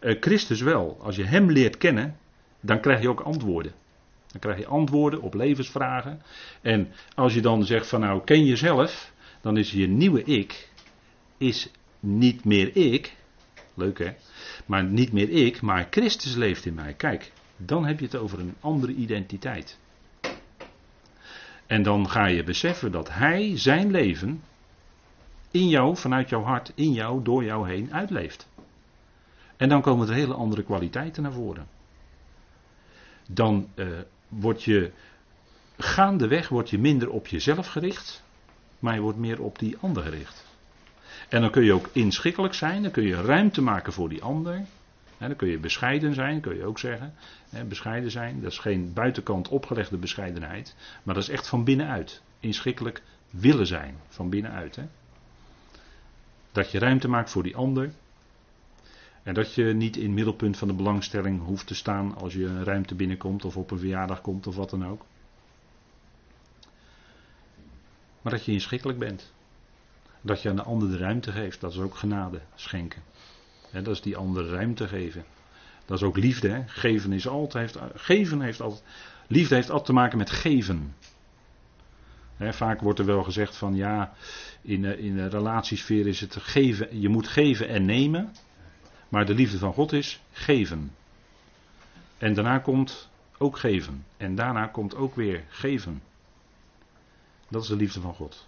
Uh, Christus wel. Als je hem leert kennen, dan krijg je ook antwoorden. Dan krijg je antwoorden op levensvragen. En als je dan zegt van nou ken jezelf, dan is je nieuwe ik, is niet meer ik. Leuk hè? Maar niet meer ik, maar Christus leeft in mij. Kijk, dan heb je het over een andere identiteit. En dan ga je beseffen dat Hij zijn leven in jou, vanuit jouw hart, in jou, door jou heen uitleeft. En dan komen er hele andere kwaliteiten naar voren. Dan uh, word je gaandeweg word je minder op jezelf gericht, maar je wordt meer op die ander gericht. En dan kun je ook inschikkelijk zijn, dan kun je ruimte maken voor die ander. Dan kun je bescheiden zijn, kun je ook zeggen. bescheiden zijn, dat is geen buitenkant opgelegde bescheidenheid, maar dat is echt van binnenuit. Inschikkelijk willen zijn, van binnenuit. Hè? Dat je ruimte maakt voor die ander. En dat je niet in het middelpunt van de belangstelling hoeft te staan als je een ruimte binnenkomt of op een verjaardag komt of wat dan ook. Maar dat je inschikkelijk bent. Dat je aan de ander de ruimte geeft, dat is ook genade schenken. Dat is die andere ruimte geven. Dat is ook liefde. Hè? Geven is altijd. Geven heeft altijd. Liefde heeft altijd te maken met geven. vaak wordt er wel gezegd van ja, in, in de relatiesfeer is het geven. Je moet geven en nemen. Maar de liefde van God is geven. En daarna komt ook geven. En daarna komt ook weer geven. Dat is de liefde van God.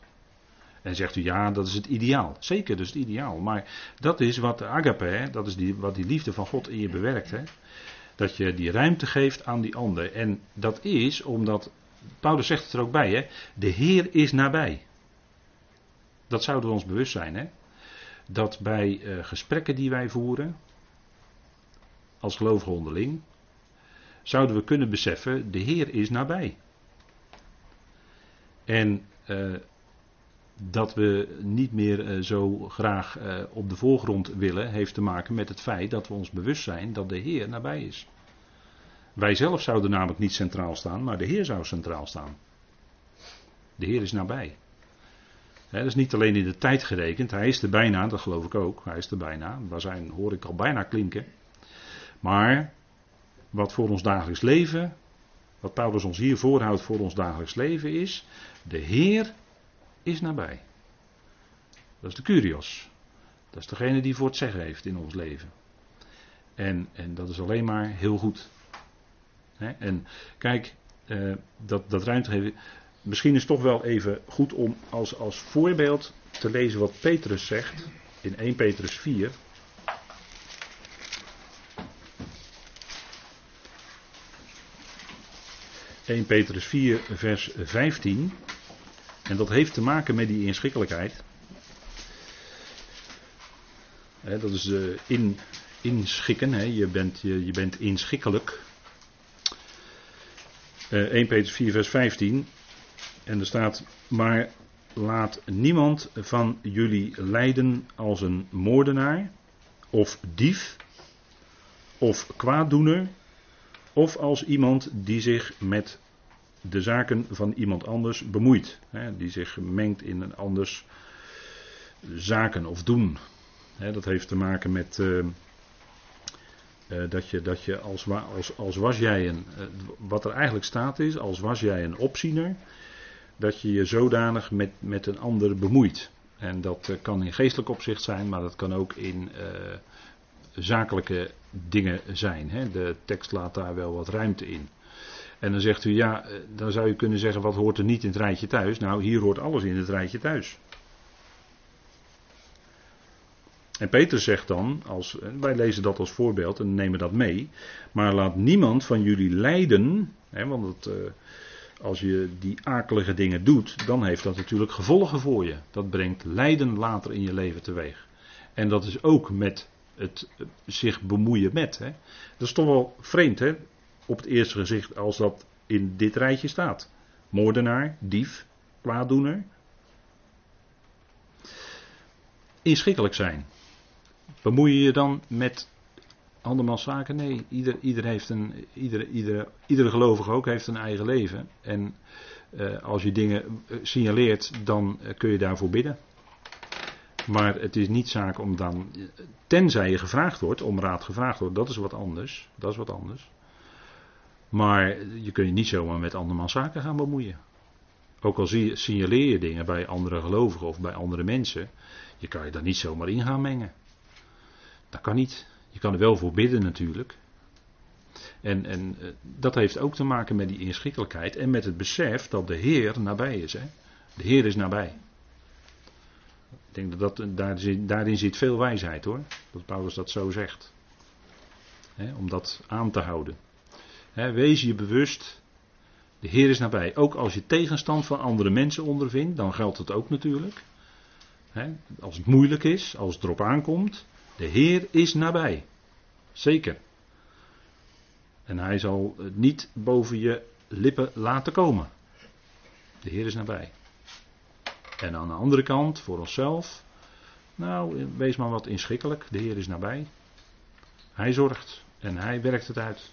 En zegt u ja, dat is het ideaal. Zeker, is het ideaal. Maar dat is wat de agape, dat is die, wat die liefde van God in je bewerkt. Hè? Dat je die ruimte geeft aan die ander. En dat is omdat, Paulus zegt het er ook bij, hè? de Heer is nabij. Dat zouden we ons bewust zijn. Hè? Dat bij uh, gesprekken die wij voeren, als gelovige onderling, zouden we kunnen beseffen, de Heer is nabij. En uh, dat we niet meer uh, zo graag uh, op de voorgrond willen, heeft te maken met het feit dat we ons bewust zijn dat de Heer nabij is. Wij zelf zouden namelijk niet centraal staan, maar de Heer zou centraal staan. De Heer is nabij. Dat is niet alleen in de tijd gerekend, hij is er bijna, dat geloof ik ook, hij is er bijna. Daar zijn, hoor ik al bijna klinken. Maar wat voor ons dagelijks leven, wat Paulus ons hier voorhoudt voor ons dagelijks leven is, de Heer is nabij. Dat is de Curios. Dat is degene die voor het zeggen heeft in ons leven. En, en dat is alleen maar heel goed. en kijk, eh, dat, dat ruimte geven. Misschien is het toch wel even goed om als, als voorbeeld te lezen wat Petrus zegt in 1 Petrus 4. 1 Petrus 4, vers 15. En dat heeft te maken met die inschikkelijkheid. dat is uh, in, inschikken. Je, bent, je, bent inschikkelijk. Uh, eh, 1 Petrus 4, vers 15. En er staat: Maar laat niemand van jullie lijden als een moordenaar, of dief, of kwaaddoener, of als iemand die zich met de zaken van iemand anders bemoeit. Hè, die zich mengt in een anders zaken of doen. Hè, dat heeft te maken met uh, uh, dat je, dat je als, als, als was jij een. Uh, wat er eigenlijk staat is, als was jij een opziener. Dat je je zodanig met, met een ander bemoeit. En dat kan in geestelijk opzicht zijn, maar dat kan ook in zakelijke dingen zijn. Hè. De tekst laat daar wel wat ruimte in. En dan zegt u, ja, eh, dan zou je kunnen zeggen, wat hoort er niet in het rijtje thuis? Nou, hier hoort alles in het rijtje thuis. En Peter zegt dan, als, eh, wij lezen dat als voorbeeld en nemen dat mee, maar laat niemand van jullie lijden, hè, want uh, als je die akelige dingen doet, dan heeft dat natuurlijk gevolgen voor je. Dat brengt lijden later in je leven teweeg. En dat is ook met het zich bemoeien met. Hè. Dat is toch wel vreemd, hè? Op het eerste gezicht als dat in dit rijtje staat. Moordenaar, dief, kwaaddoener. Inschikkelijk zijn. Bemoei je je dan met andermans zaken? Nee, ieder, ieder heeft een, ieder, ieder, iedere gelovige ook heeft een eigen leven. En eh, als je dingen eh, signaleert, dan eh, kun je daarvoor bidden. Maar het is niet zaak om dan, tenzij je gevraagd wordt, om raad gevraagd wordt, dat is wat anders. Dat is wat anders. Maar je kunt je niet zomaar met andermans zaken gaan bemoeien. Ook al signaleer je dingen bij andere gelovigen of bij andere mensen, je kan je daar niet zomaar in gaan mengen. Dat kan niet. Je kan er wel voor bidden natuurlijk. En, en eh, dat heeft ook te maken met die inschikkelijkheid en met het besef dat de Heer nabij is. Hè? De Heer is nabij. Ik denk dat, dat daarin, daarin zit veel wijsheid hoor. Dat Paulus dat zo zegt. om dat aan te houden wees je bewust, de Heer is nabij. Ook als je tegenstand van andere mensen ondervindt, dan geldt het ook natuurlijk. Als het moeilijk is, als het erop aankomt. De Heer is nabij. Zeker. En hij zal het niet boven je lippen laten komen. De Heer is nabij. En aan de andere kant, voor onszelf. Nou, wees maar wat inschikkelijk. De Heer is nabij. Hij zorgt en hij werkt het uit.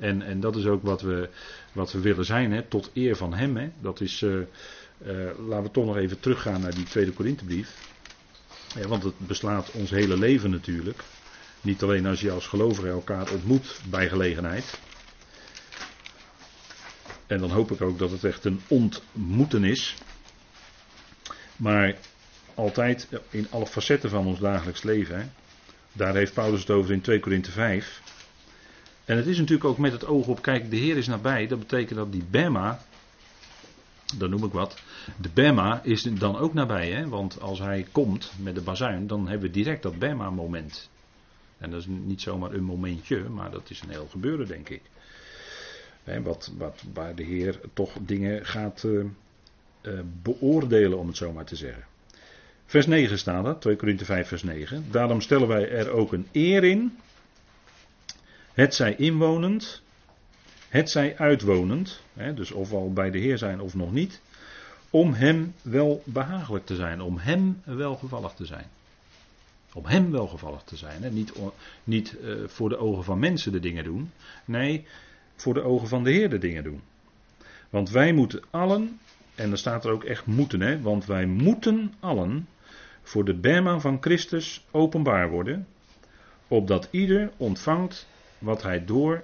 En, en dat is ook wat we, wat we willen zijn, hè, tot eer van Hem. Hè. Dat is, uh, uh, laten we toch nog even teruggaan naar die tweede Korinthebrief. Ja, want het beslaat ons hele leven natuurlijk. Niet alleen als je als gelovige elkaar ontmoet bij gelegenheid. En dan hoop ik ook dat het echt een ontmoeten is. Maar altijd in alle facetten van ons dagelijks leven. Hè. Daar heeft Paulus het over in 2 Korinthe 5. En het is natuurlijk ook met het oog op, kijk, de Heer is nabij. Dat betekent dat die Bema, dan noem ik wat, de Bema is dan ook nabij. Hè? Want als hij komt met de bazuin, dan hebben we direct dat Bema-moment. En dat is niet zomaar een momentje, maar dat is een heel gebeuren, denk ik. Wat, wat, waar de Heer toch dingen gaat uh, uh, beoordelen, om het zo maar te zeggen. Vers 9 staat er, 2 Korinthe 5, vers 9. Daarom stellen wij er ook een eer in het zij inwonend, het zij uitwonend, hè, dus ofwel bij de Heer zijn of nog niet, om Hem wel behagelijk te zijn, om Hem welgevallig te zijn. Om Hem welgevallig te zijn. Hè. Niet, niet uh, voor de ogen van mensen de dingen doen, nee, voor de ogen van de Heer de dingen doen. Want wij moeten allen, en dan staat er ook echt moeten, hè, want wij moeten allen voor de Bema van Christus openbaar worden, opdat ieder ontvangt wat hij door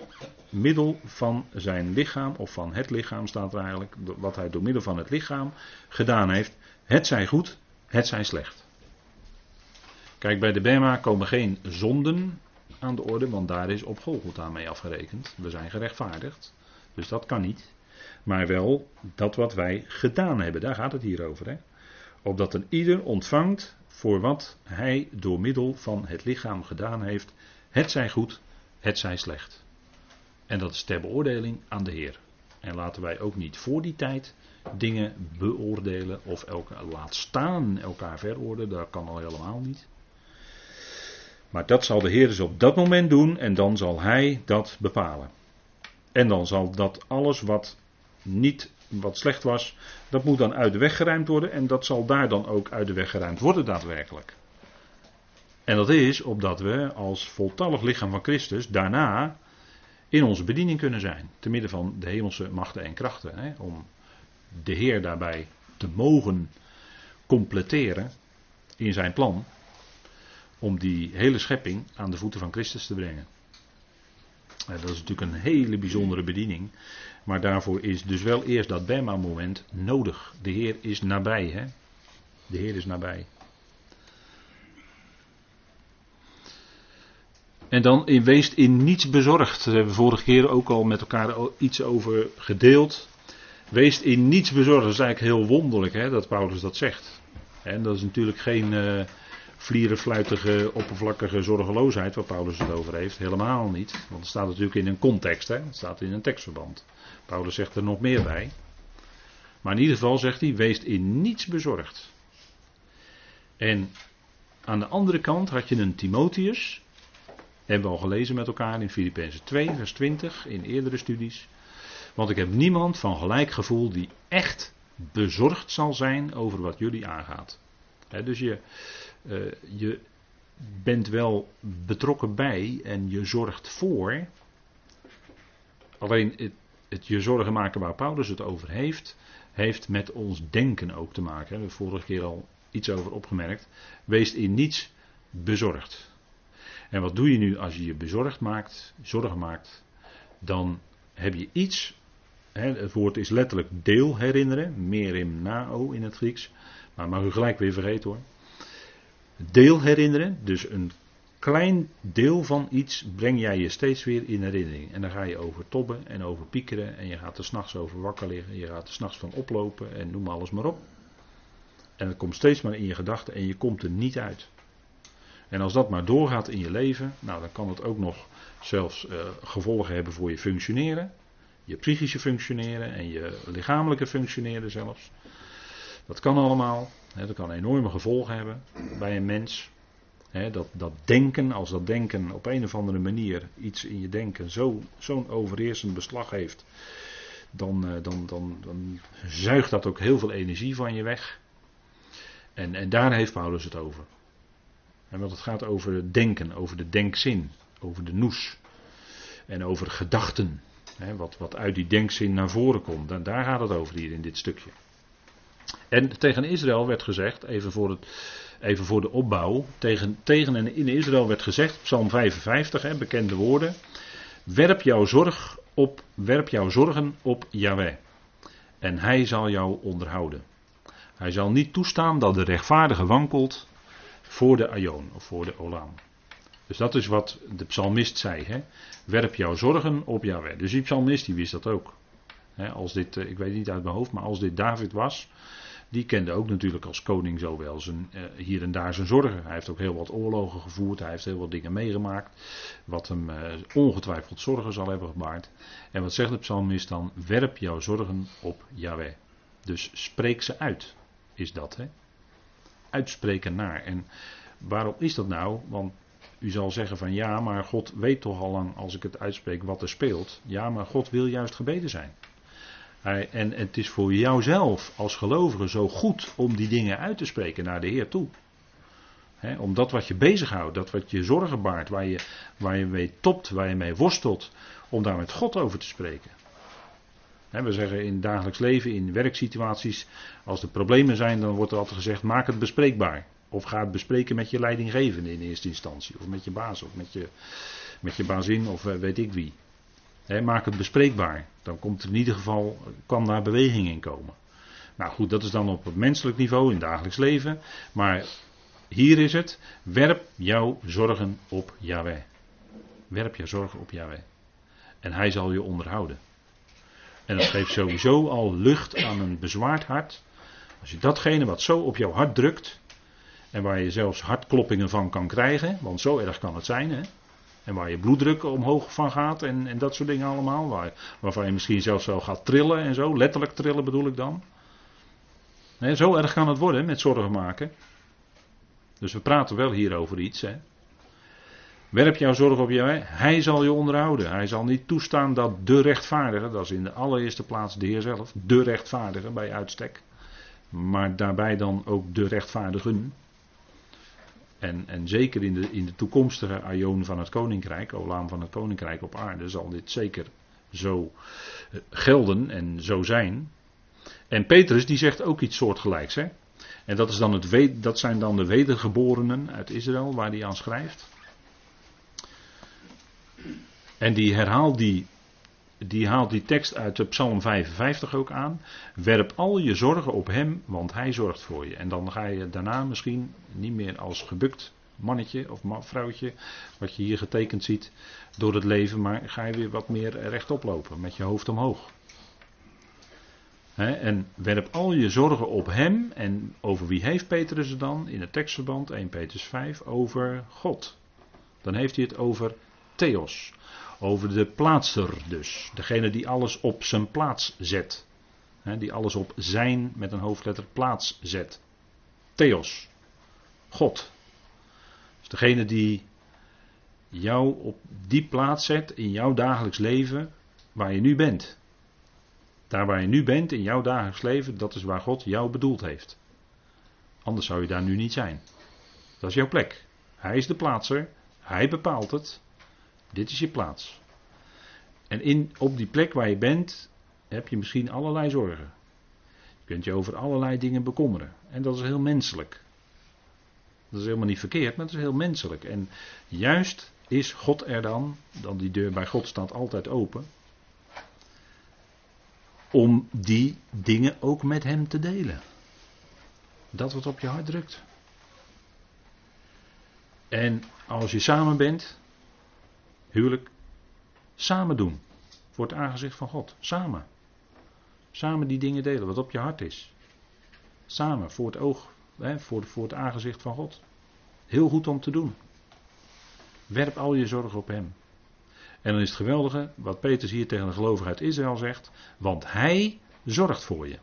middel van zijn lichaam, of van het lichaam staat er eigenlijk, wat hij door middel van het lichaam gedaan heeft, het zij goed, het zij slecht. Kijk, bij de Bema komen geen zonden aan de orde, want daar is op Golgotha mee afgerekend. We zijn gerechtvaardigd, dus dat kan niet. Maar wel dat wat wij gedaan hebben, daar gaat het hier over. Hè? Opdat een ieder ontvangt voor wat hij door middel van het lichaam gedaan heeft, het zij goed, het zij slecht. En dat is ter beoordeling aan de Heer. En laten wij ook niet voor die tijd dingen beoordelen of elkaar laat staan, elkaar veroordelen. Dat kan al helemaal niet. Maar dat zal de Heer dus op dat moment doen en dan zal Hij dat bepalen. En dan zal dat alles wat niet, wat slecht was, dat moet dan uit de weg geruimd worden en dat zal daar dan ook uit de weg geruimd worden daadwerkelijk. En dat is opdat we als voltallig lichaam van Christus daarna in onze bediening kunnen zijn. Te midden van de hemelse machten en krachten. Hè, om de Heer daarbij te mogen completeren in zijn plan. Om die hele schepping aan de voeten van Christus te brengen. Dat is natuurlijk een hele bijzondere bediening. Maar daarvoor is dus wel eerst dat Bema-moment nodig. De Heer is nabij. Hè? De Heer is nabij. En dan in weest in niets bezorgd. Daar hebben we vorige keer ook al met elkaar iets over gedeeld. Wees in niets bezorgd. Dat is eigenlijk heel wonderlijk hè, dat Paulus dat zegt. En dat is natuurlijk geen uh, vlierenfluitige, oppervlakkige zorgeloosheid waar Paulus het over heeft. Helemaal niet. Want het staat natuurlijk in een context. Hè. Het staat in een tekstverband. Paulus zegt er nog meer bij. Maar in ieder geval zegt hij, wees in niets bezorgd. En aan de andere kant had je een Timotheus. Hebben we al gelezen met elkaar in Filippenzen 2, vers 20, in eerdere studies. Want ik heb niemand van gelijk gevoel die echt bezorgd zal zijn over wat jullie aangaat. dus je, uh, je bent wel betrokken bij en je zorgt voor. Alleen het, het, je zorgen maken waar Paulus het over heeft, heeft met ons denken ook te maken. Daar hebben we vorige keer al iets over opgemerkt. Wees in niets bezorgd. En wat doe je nu als je je bezorgd maakt, zorgen maakt? Dan heb je iets, hè, het woord is letterlijk deel herinneren, merim nao in het Grieks, maar mag u gelijk weer vergeten hoor. Deel herinneren, dus een klein deel van iets breng jij je steeds weer in herinnering. En dan ga je over tobben en over piekeren en je gaat er s'nachts over wakker liggen, je gaat er s'nachts van oplopen en noem alles maar op. En het komt steeds maar in je gedachten en je komt er niet uit. En als dat maar doorgaat in je leven, nou, dan kan het ook nog zelfs uh, gevolgen hebben voor je functioneren. Je psychische functioneren en je lichamelijke functioneren zelfs. Dat kan allemaal. dat kan enorme gevolgen hebben bij een mens. dat, dat denken, als dat denken op een of andere manier iets in je denken zo'n zo overheersend beslag heeft, dan, eh, dan, dan, dan zuigt dat ook heel veel energie van je weg. En, en daar heeft Paulus het over. En want het gaat over denken, over de denkzin, over de noes. En over gedachten. Hè, wat, wat uit die denkzin naar voren komt. En daar gaat het over hier in dit stukje. En tegen Israël werd gezegd, even voor, het, even voor de opbouw. Tegen, tegen en in Israël werd gezegd, Psalm 55, hè, bekende woorden. Werp jouw, zorg op, werp jouw zorgen op Yahweh. En hij zal jou onderhouden. Hij zal niet toestaan dat de rechtvaardige wankelt voor de Aion of voor de Olam. Dus dat is wat de psalmist zei. Hè? Werp jouw zorgen op Yahweh. Dus die psalmist die wist dat ook. als dit, eh, ik weet niet uit mijn hoofd, maar als dit David was, die kende ook natuurlijk als koning zo wel zijn, eh, hier en daar zijn zorgen. Hij heeft ook heel wat oorlogen gevoerd, hij heeft heel wat dingen meegemaakt, wat hem eh, ongetwijfeld zorgen zal hebben gebaard. En wat zegt de psalmist dan? Werp jouw zorgen op Yahweh. Dus spreek ze uit, is dat. Hè? Uitspreken naar. En waarom is dat nou? Want u zal zeggen van ja, maar God weet toch al lang als ik het uitspreek wat er speelt. Ja, maar God wil juist gebeden zijn. En het is voor jouzelf als gelovige zo goed om die dingen uit te spreken naar de Heer toe. He, om dat wat je bezighoudt, dat wat je zorgen baart, waar je, waar je mee topt, waar je mee worstelt, om daar met God over te spreken. We zeggen in dagelijks leven, in werksituaties, als er problemen zijn, dan wordt er altijd gezegd: maak het bespreekbaar. Of ga het bespreken met je leidinggevende in eerste instantie. Of met je baas, of met je, met je bazin, of eh, weet ik wie. maak het bespreekbaar. Dan komt er in ieder geval, kan daar beweging in komen. Nou goed, dat is dan op het menselijk niveau, in dagelijks leven. Maar hier is het, werp jouw zorgen op Yahweh. Werp jouw zorgen op Yahweh. En hij zal je onderhouden. En dat geeft sowieso al lucht aan een bezwaard hart. Als je datgene wat zo op jouw hart drukt, en waar je zelfs hartkloppingen van kan krijgen, want zo erg kan het zijn. Hè? En waar je bloeddruk omhoog van gaat en, en dat soort dingen allemaal. Waar, waarvan je misschien zelfs zo gaat trillen en zo. Letterlijk trillen bedoel ik dan. Nee, zo erg kan het worden met zorgen maken. Dus we praten wel hier over iets. Hè. Werp jouw zorg op jou. Hij zal je onderhouden. Hij zal niet toestaan dat de rechtvaardige, dat is in de allereerste plaats de Heer zelf, de rechtvaardige bij uitstek. Maar daarbij dan ook de rechtvaardigen. En, en zeker in de, in de toekomstige aion van het koninkrijk, olaam van het koninkrijk op aarde, zal dit zeker zo eh, gelden en zo zijn. En Petrus die zegt ook iets soortgelijks. Hè? En dat, is dan het, dat zijn dan de wedergeborenen uit Israël waar hij aan schrijft. En die herhaalt die die haalt die tekst uit de Psalm 55 ook aan. Werp al je zorgen op hem, want hij zorgt voor je. En dan ga je daarna misschien niet meer als gebukt mannetje of vrouwtje, wat je hier getekend ziet, door het leven, maar ga je weer wat meer rechtop lopen, met je hoofd omhoog. en werp al je zorgen op hem. En over wie heeft Petrus het dan? In het tekstverband 1 Petrus 5 over God. Dan heeft hij het over Theos. Over de plaatser dus. Degene die alles op zijn plaats zet. die alles op zijn met een hoofdletter plaats zet. Theos. God. Dus degene die jou op die plaats zet in jouw dagelijks leven waar je nu bent. Daar waar je nu bent in jouw dagelijks leven, dat is waar God jou bedoeld heeft. Anders zou je daar nu niet zijn. Dat is jouw plek. Hij is de plaatser, hij bepaalt het. Dit is je plaats. En in, op die plek waar je bent, heb je misschien allerlei zorgen. Je kunt je over allerlei dingen bekommeren. En dat is heel menselijk. Dat is helemaal niet verkeerd, maar dat is heel menselijk. En juist is God er dan, dan die deur bij God staat altijd open, om die dingen ook met Hem te delen. Dat wat op je hart drukt. En als je samen bent, Huwelijk samen doen. Voor het aangezicht van God. Samen. Samen die dingen delen, wat op je hart is. Samen, voor het oog, hè, voor, voor het aangezicht van God. Heel goed om te doen. Werp al je zorg op Hem. En dan is het geweldige wat Petrus hier tegen de gelovigen uit Israël zegt. Want Hij zorgt voor je.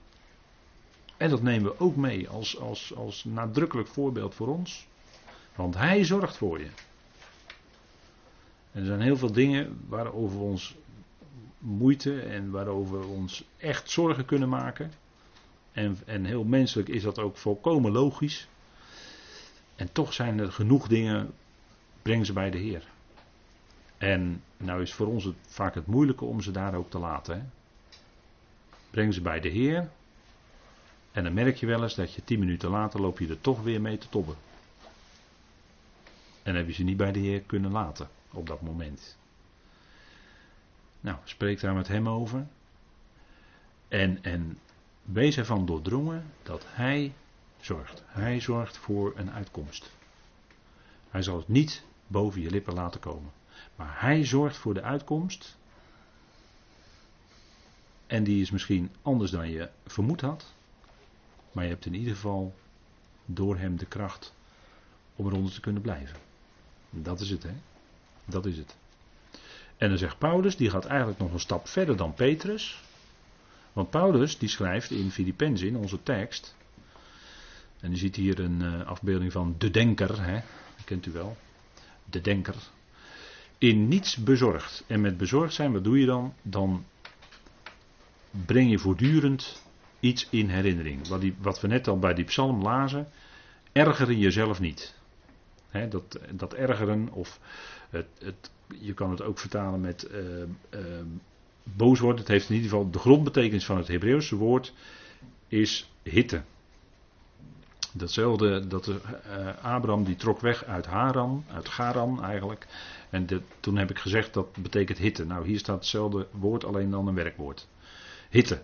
En dat nemen we ook mee als, als, als nadrukkelijk voorbeeld voor ons. Want Hij zorgt voor je. Er zijn heel veel dingen waarover we ons moeite en waarover we ons echt zorgen kunnen maken. En, en heel menselijk is dat ook volkomen logisch. En toch zijn er genoeg dingen, breng ze bij de Heer. En nou is voor ons vaak het moeilijke om ze daar ook te laten. Breng ze bij de Heer. En dan merk je wel eens dat je tien minuten later loop je er toch weer mee te tobben. En heb je ze niet bij de Heer kunnen laten op dat moment. Nou, spreek daar met hem over. En, en wees ervan doordrongen dat hij zorgt. Hij zorgt voor een uitkomst. Hij zal het niet boven je lippen laten komen. Maar hij zorgt voor de uitkomst. En die is misschien anders dan je vermoed had. Maar je hebt in ieder geval door hem de kracht om eronder te kunnen blijven. Dat is het, hè? Dat is het. En dan zegt Paulus, die gaat eigenlijk nog een stap verder dan Petrus. Want Paulus, die schrijft in Filippenzen, in onze tekst. En u ziet hier een uh, afbeelding van de denker, hè? Dat kent u wel. De denker. In niets bezorgd. En met bezorgd zijn, wat doe je dan? Dan breng je voortdurend iets in herinnering. Wat, die, wat we net al bij die psalm lazen. Ergeren jezelf niet. Dat, dat ergeren, of het, het, je kan het ook vertalen met uh, uh, boos worden. Het heeft in ieder geval de grondbetekenis van het Hebreeuwse woord is hitte. Datzelfde, dat uh, Abraham die trok weg uit Haran, uit Garan eigenlijk. En toen heb ik gezegd dat betekent hitte. Nou, hier staat hetzelfde woord, alleen dan een werkwoord. Hitte.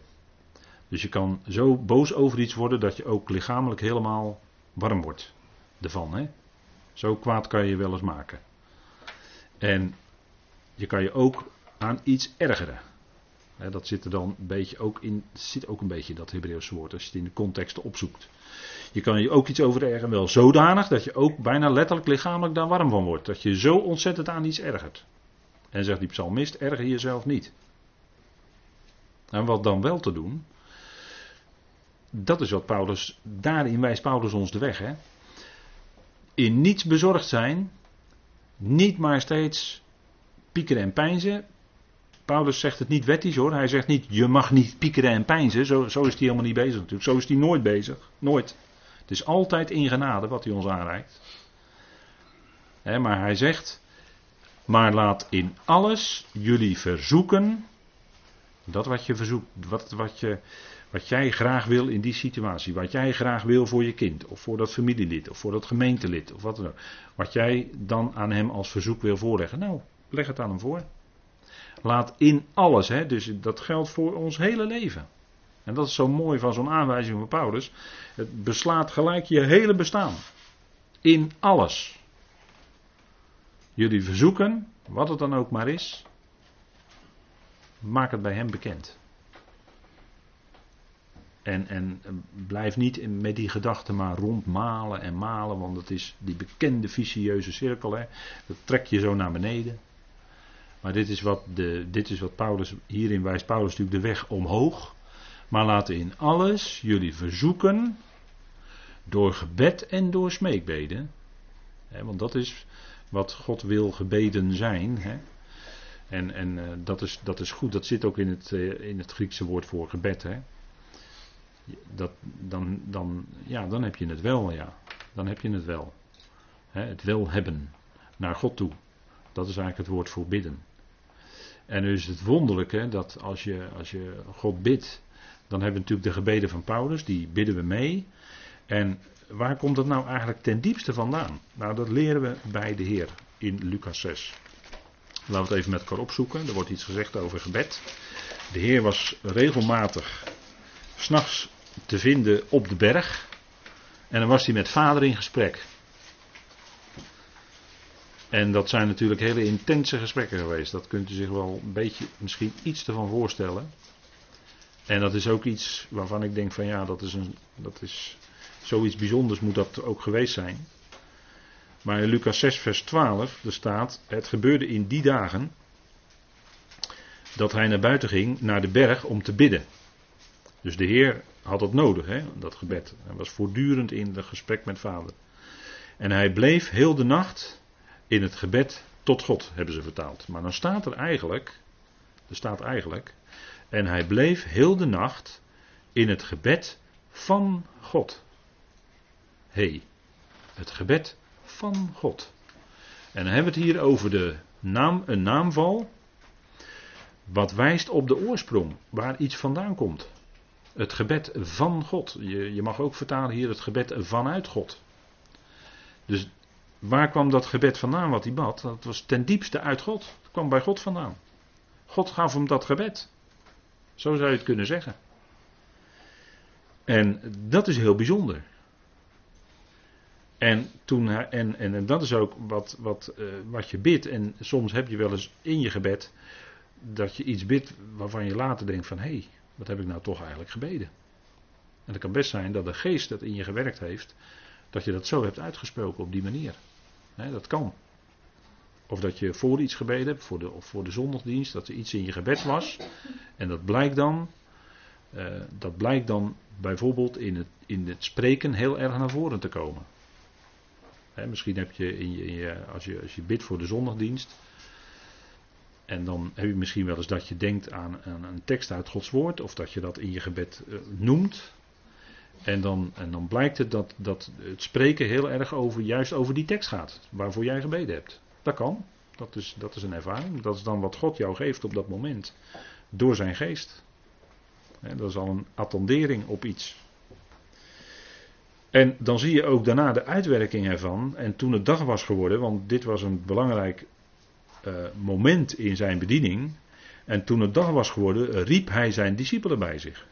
Dus je kan zo boos over iets worden dat je ook lichamelijk helemaal warm wordt ervan. Hè? Zo kwaad kan je je wel eens maken. En je kan je ook aan iets ergeren. dat zit er dan een beetje ook in, zit ook een beetje dat Hebreeuwse woord als je het in de context opzoekt. Je kan je ook iets over ergeren, wel zodanig dat je ook bijna letterlijk lichamelijk daar warm van wordt. Dat je zo ontzettend aan iets ergert. En zegt die psalmist, erger jezelf niet. En wat dan wel te doen, dat is wat Paulus, daarin wijst Paulus ons de weg. Hè? In niets bezorgd zijn, niet maar steeds piekeren en pijnzen. Paulus zegt het niet wettisch hoor. Hij zegt niet je mag niet piekeren en pijnzen. Zo, zo is hij helemaal niet bezig natuurlijk. Zo is hij nooit bezig. Nooit. Het is altijd in genade wat hij ons aanreikt. maar hij zegt. Maar laat in alles jullie verzoeken. Dat wat je verzoekt. Wat, wat, je, wat jij graag wil in die situatie. Wat jij graag wil voor je kind. Of voor dat familielid. Of voor dat gemeentelid. Of wat dan ook. Wat jij dan aan hem als verzoek wil voorleggen. Nou, leg het aan hem voor. Laat in alles, hè, dus dat geldt voor ons hele leven. En dat is zo mooi van zo'n aanwijzing van Paulus. Het beslaat gelijk je hele bestaan. In alles. Jullie verzoeken, wat het dan ook maar is, maak het bij hem bekend. En, en blijf niet met die gedachten maar rondmalen en malen, want het is die bekende vicieuze cirkel. Hè. Dat trek je zo naar beneden. Maar dit is wat, de, dit is wat Paulus, hierin wijst Paulus natuurlijk de weg omhoog. Maar laten in alles jullie verzoeken door gebed en door smeekbeden. want dat is wat God wil gebeden zijn. En, en uh, dat, is, dat is goed, dat zit ook in het, uh, in het Griekse woord voor gebed. Dat, dan, dan, ja, dan heb je het wel, ja. Dan heb je het wel. het wil hebben naar God toe. Dat is eigenlijk het woord voor bidden. En nu is het wonderlijke dat als je, als je God bidt, dan hebben we natuurlijk de gebeden van Paulus, die bidden we mee. En waar komt dat nou eigenlijk ten diepste vandaan? Nou, dat leren we bij de Heer in Lucas 6. Laten we het even met elkaar opzoeken. Er wordt iets gezegd over gebed. De Heer was regelmatig s'nachts te vinden op de berg. En dan was hij met vader in gesprek. En dat zijn natuurlijk hele intense gesprekken geweest. Dat kunt u zich wel een beetje, misschien iets ervan voorstellen. En dat is ook iets waarvan ik denk van ja, dat is, een, dat is zoiets bijzonders moet dat ook geweest zijn. Maar in Lucas 6 vers 12, er staat, het gebeurde in die dagen dat hij naar buiten ging, naar de berg, om te bidden. Dus de Heer had het nodig, hè, dat gebed. Hij was voortdurend in het gesprek met Vader. En hij bleef heel de nacht in het gebed tot God, hebben ze vertaald. Maar dan staat er eigenlijk, er staat eigenlijk, en hij bleef heel de nacht in het gebed van God. Hé, hey, het gebed van God. En dan hebben we het hier over de naam, een naamval. Wat wijst op de oorsprong, waar iets vandaan komt. Het gebed van God. Je, je mag ook vertalen hier het gebed vanuit God. Dus waar kwam dat gebed vandaan wat hij bad? Dat was ten diepste uit God. Het kwam bij God vandaan. God gaf hem dat gebed. Zo zou je het kunnen zeggen. En dat is heel bijzonder. En, toen, en, en, dat is ook wat, wat, uh, wat je bidt. En soms heb je wel eens in je gebed dat je iets bidt waarvan je later denkt van hé, hey, wat heb ik nou toch eigenlijk gebeden? En het kan best zijn dat de geest dat in je gewerkt heeft, dat je dat zo hebt uitgesproken op die manier. dat kan. Of dat je voor iets gebeden hebt, voor de, of voor de zondagdienst, dat er iets in je gebed was. En dat blijkt dan, uh, dat blijkt dan bijvoorbeeld in het, in het spreken heel erg naar voren te komen. misschien heb je, in je, in je, als, je, als je bidt voor de zondagdienst, en dan heb je misschien wel eens dat je denkt aan, een tekst uit Gods woord, of dat je dat in je gebed uh, noemt. En dan, en dan blijkt het dat, dat het spreken heel erg over, juist over die tekst gaat, waarvoor jij gebeden hebt. Dat kan. Dat is, dat is een ervaring. Dat is dan wat God jou geeft op dat moment. Door zijn geest. dat is al een attendering op iets. En dan zie je ook daarna de uitwerking ervan. En toen het dag was geworden, want dit was een belangrijk uh, moment in zijn bediening. En toen het dag was geworden, riep hij zijn discipelen bij zich.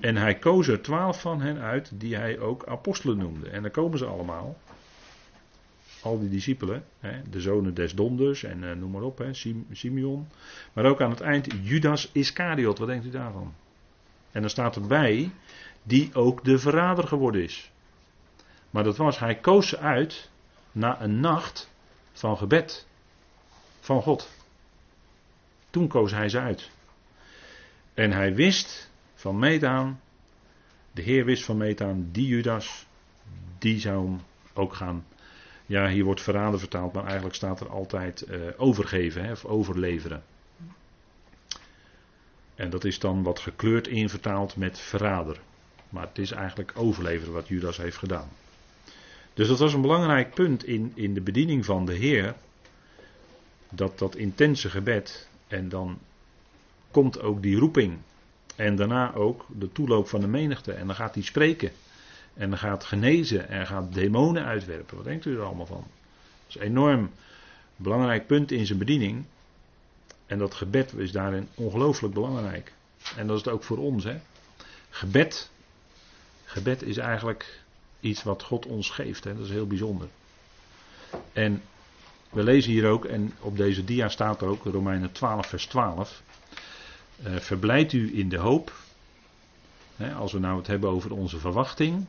En hij koos er twaalf van hen uit, die hij ook apostelen noemde. En dan komen ze allemaal. Al die discipelen, hè, de zonen des donders en uh, noem maar op, hè, Simeon. Maar ook aan het eind Judas Iscariot, wat denkt u daarvan? En dan staat erbij, die ook de verrader geworden is. Maar dat was, hij koos ze uit na een nacht van gebed van God. Toen koos hij ze uit. En hij wist van meet aan, de Heer wist van meet aan, die Judas, die zou hem ook gaan. Ja, hier wordt verraden vertaald, maar eigenlijk staat er altijd uh, overgeven hè, of overleveren. En dat is dan wat gekleurd invertaald met verrader. Maar het is eigenlijk overleveren wat Judas heeft gedaan. Dus dat was een belangrijk punt in, in de bediening van de Heer. Dat dat intense gebed. En dan komt ook die roeping. En daarna ook de toeloop van de menigte. En dan gaat hij spreken. En dan gaat genezen. En gaat demonen uitwerpen. Wat denkt u er allemaal van? Dat is een enorm belangrijk punt in zijn bediening. En dat gebed is daarin ongelooflijk belangrijk. En dat is het ook voor ons. Hè? Gebed. Gebed is eigenlijk iets wat God ons geeft. Hè? Dat is heel bijzonder. En we lezen hier ook, en op deze dia staat ook, Romeinen 12, vers 12. Uh, verblijd u in de hoop. als we nou het hebben over onze verwachting,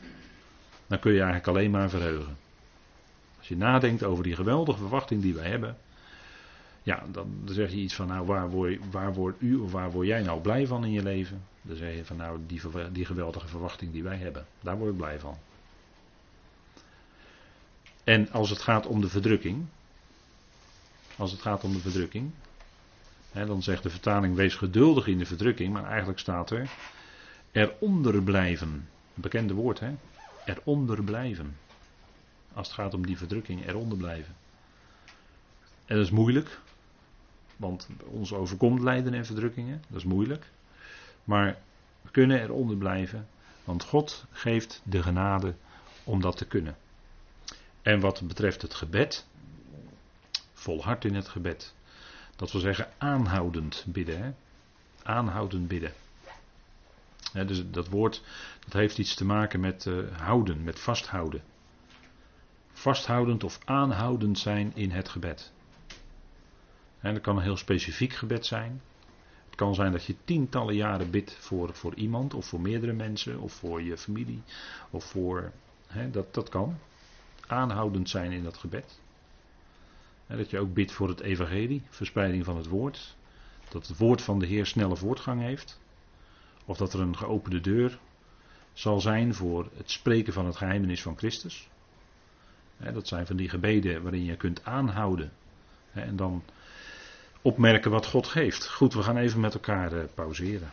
dan kun je eigenlijk alleen maar verheugen. Als je nadenkt over die geweldige verwachting die wij hebben, ja, dan, zeg je iets van, nou, waar word, waar u of waar word jij nou blij van in je leven? Dan zeg je van, nou, die, die geweldige verwachting die wij hebben, daar word ik blij van. En als het gaat om de verdrukking, als het gaat om de verdrukking. Dan zegt de vertaling: wees geduldig in de verdrukking, maar eigenlijk staat er eronder blijven. Een bekende woord, hè? Eronder blijven. Als het gaat om die verdrukking, eronder blijven. En dat is moeilijk, want ons overkomt lijden en verdrukkingen, dat is moeilijk. Maar we kunnen eronder blijven, want God geeft de genade om dat te kunnen. En wat betreft het gebed, volhard in het gebed. Dat wil zeggen aanhoudend bidden. Hè? Aanhoudend bidden. dus dat woord dat heeft iets te maken met uh, houden, met vasthouden. Vasthoudend of aanhoudend zijn in het gebed. Dat kan een heel specifiek gebed zijn. Het kan zijn dat je tientallen jaren bidt voor, voor iemand, of voor meerdere mensen, of voor je familie, of voor. dat, dat kan. Aanhoudend zijn in dat gebed dat je ook bidt voor het evangelie, verspreiding van het woord. Dat het woord van de Heer snelle voortgang heeft. Of dat er een geopende deur zal zijn voor het spreken van het geheimenis van Christus. Dat zijn van die gebeden waarin je kunt aanhouden. En dan opmerken wat God geeft. Goed, we gaan even met elkaar eh, pauzeren.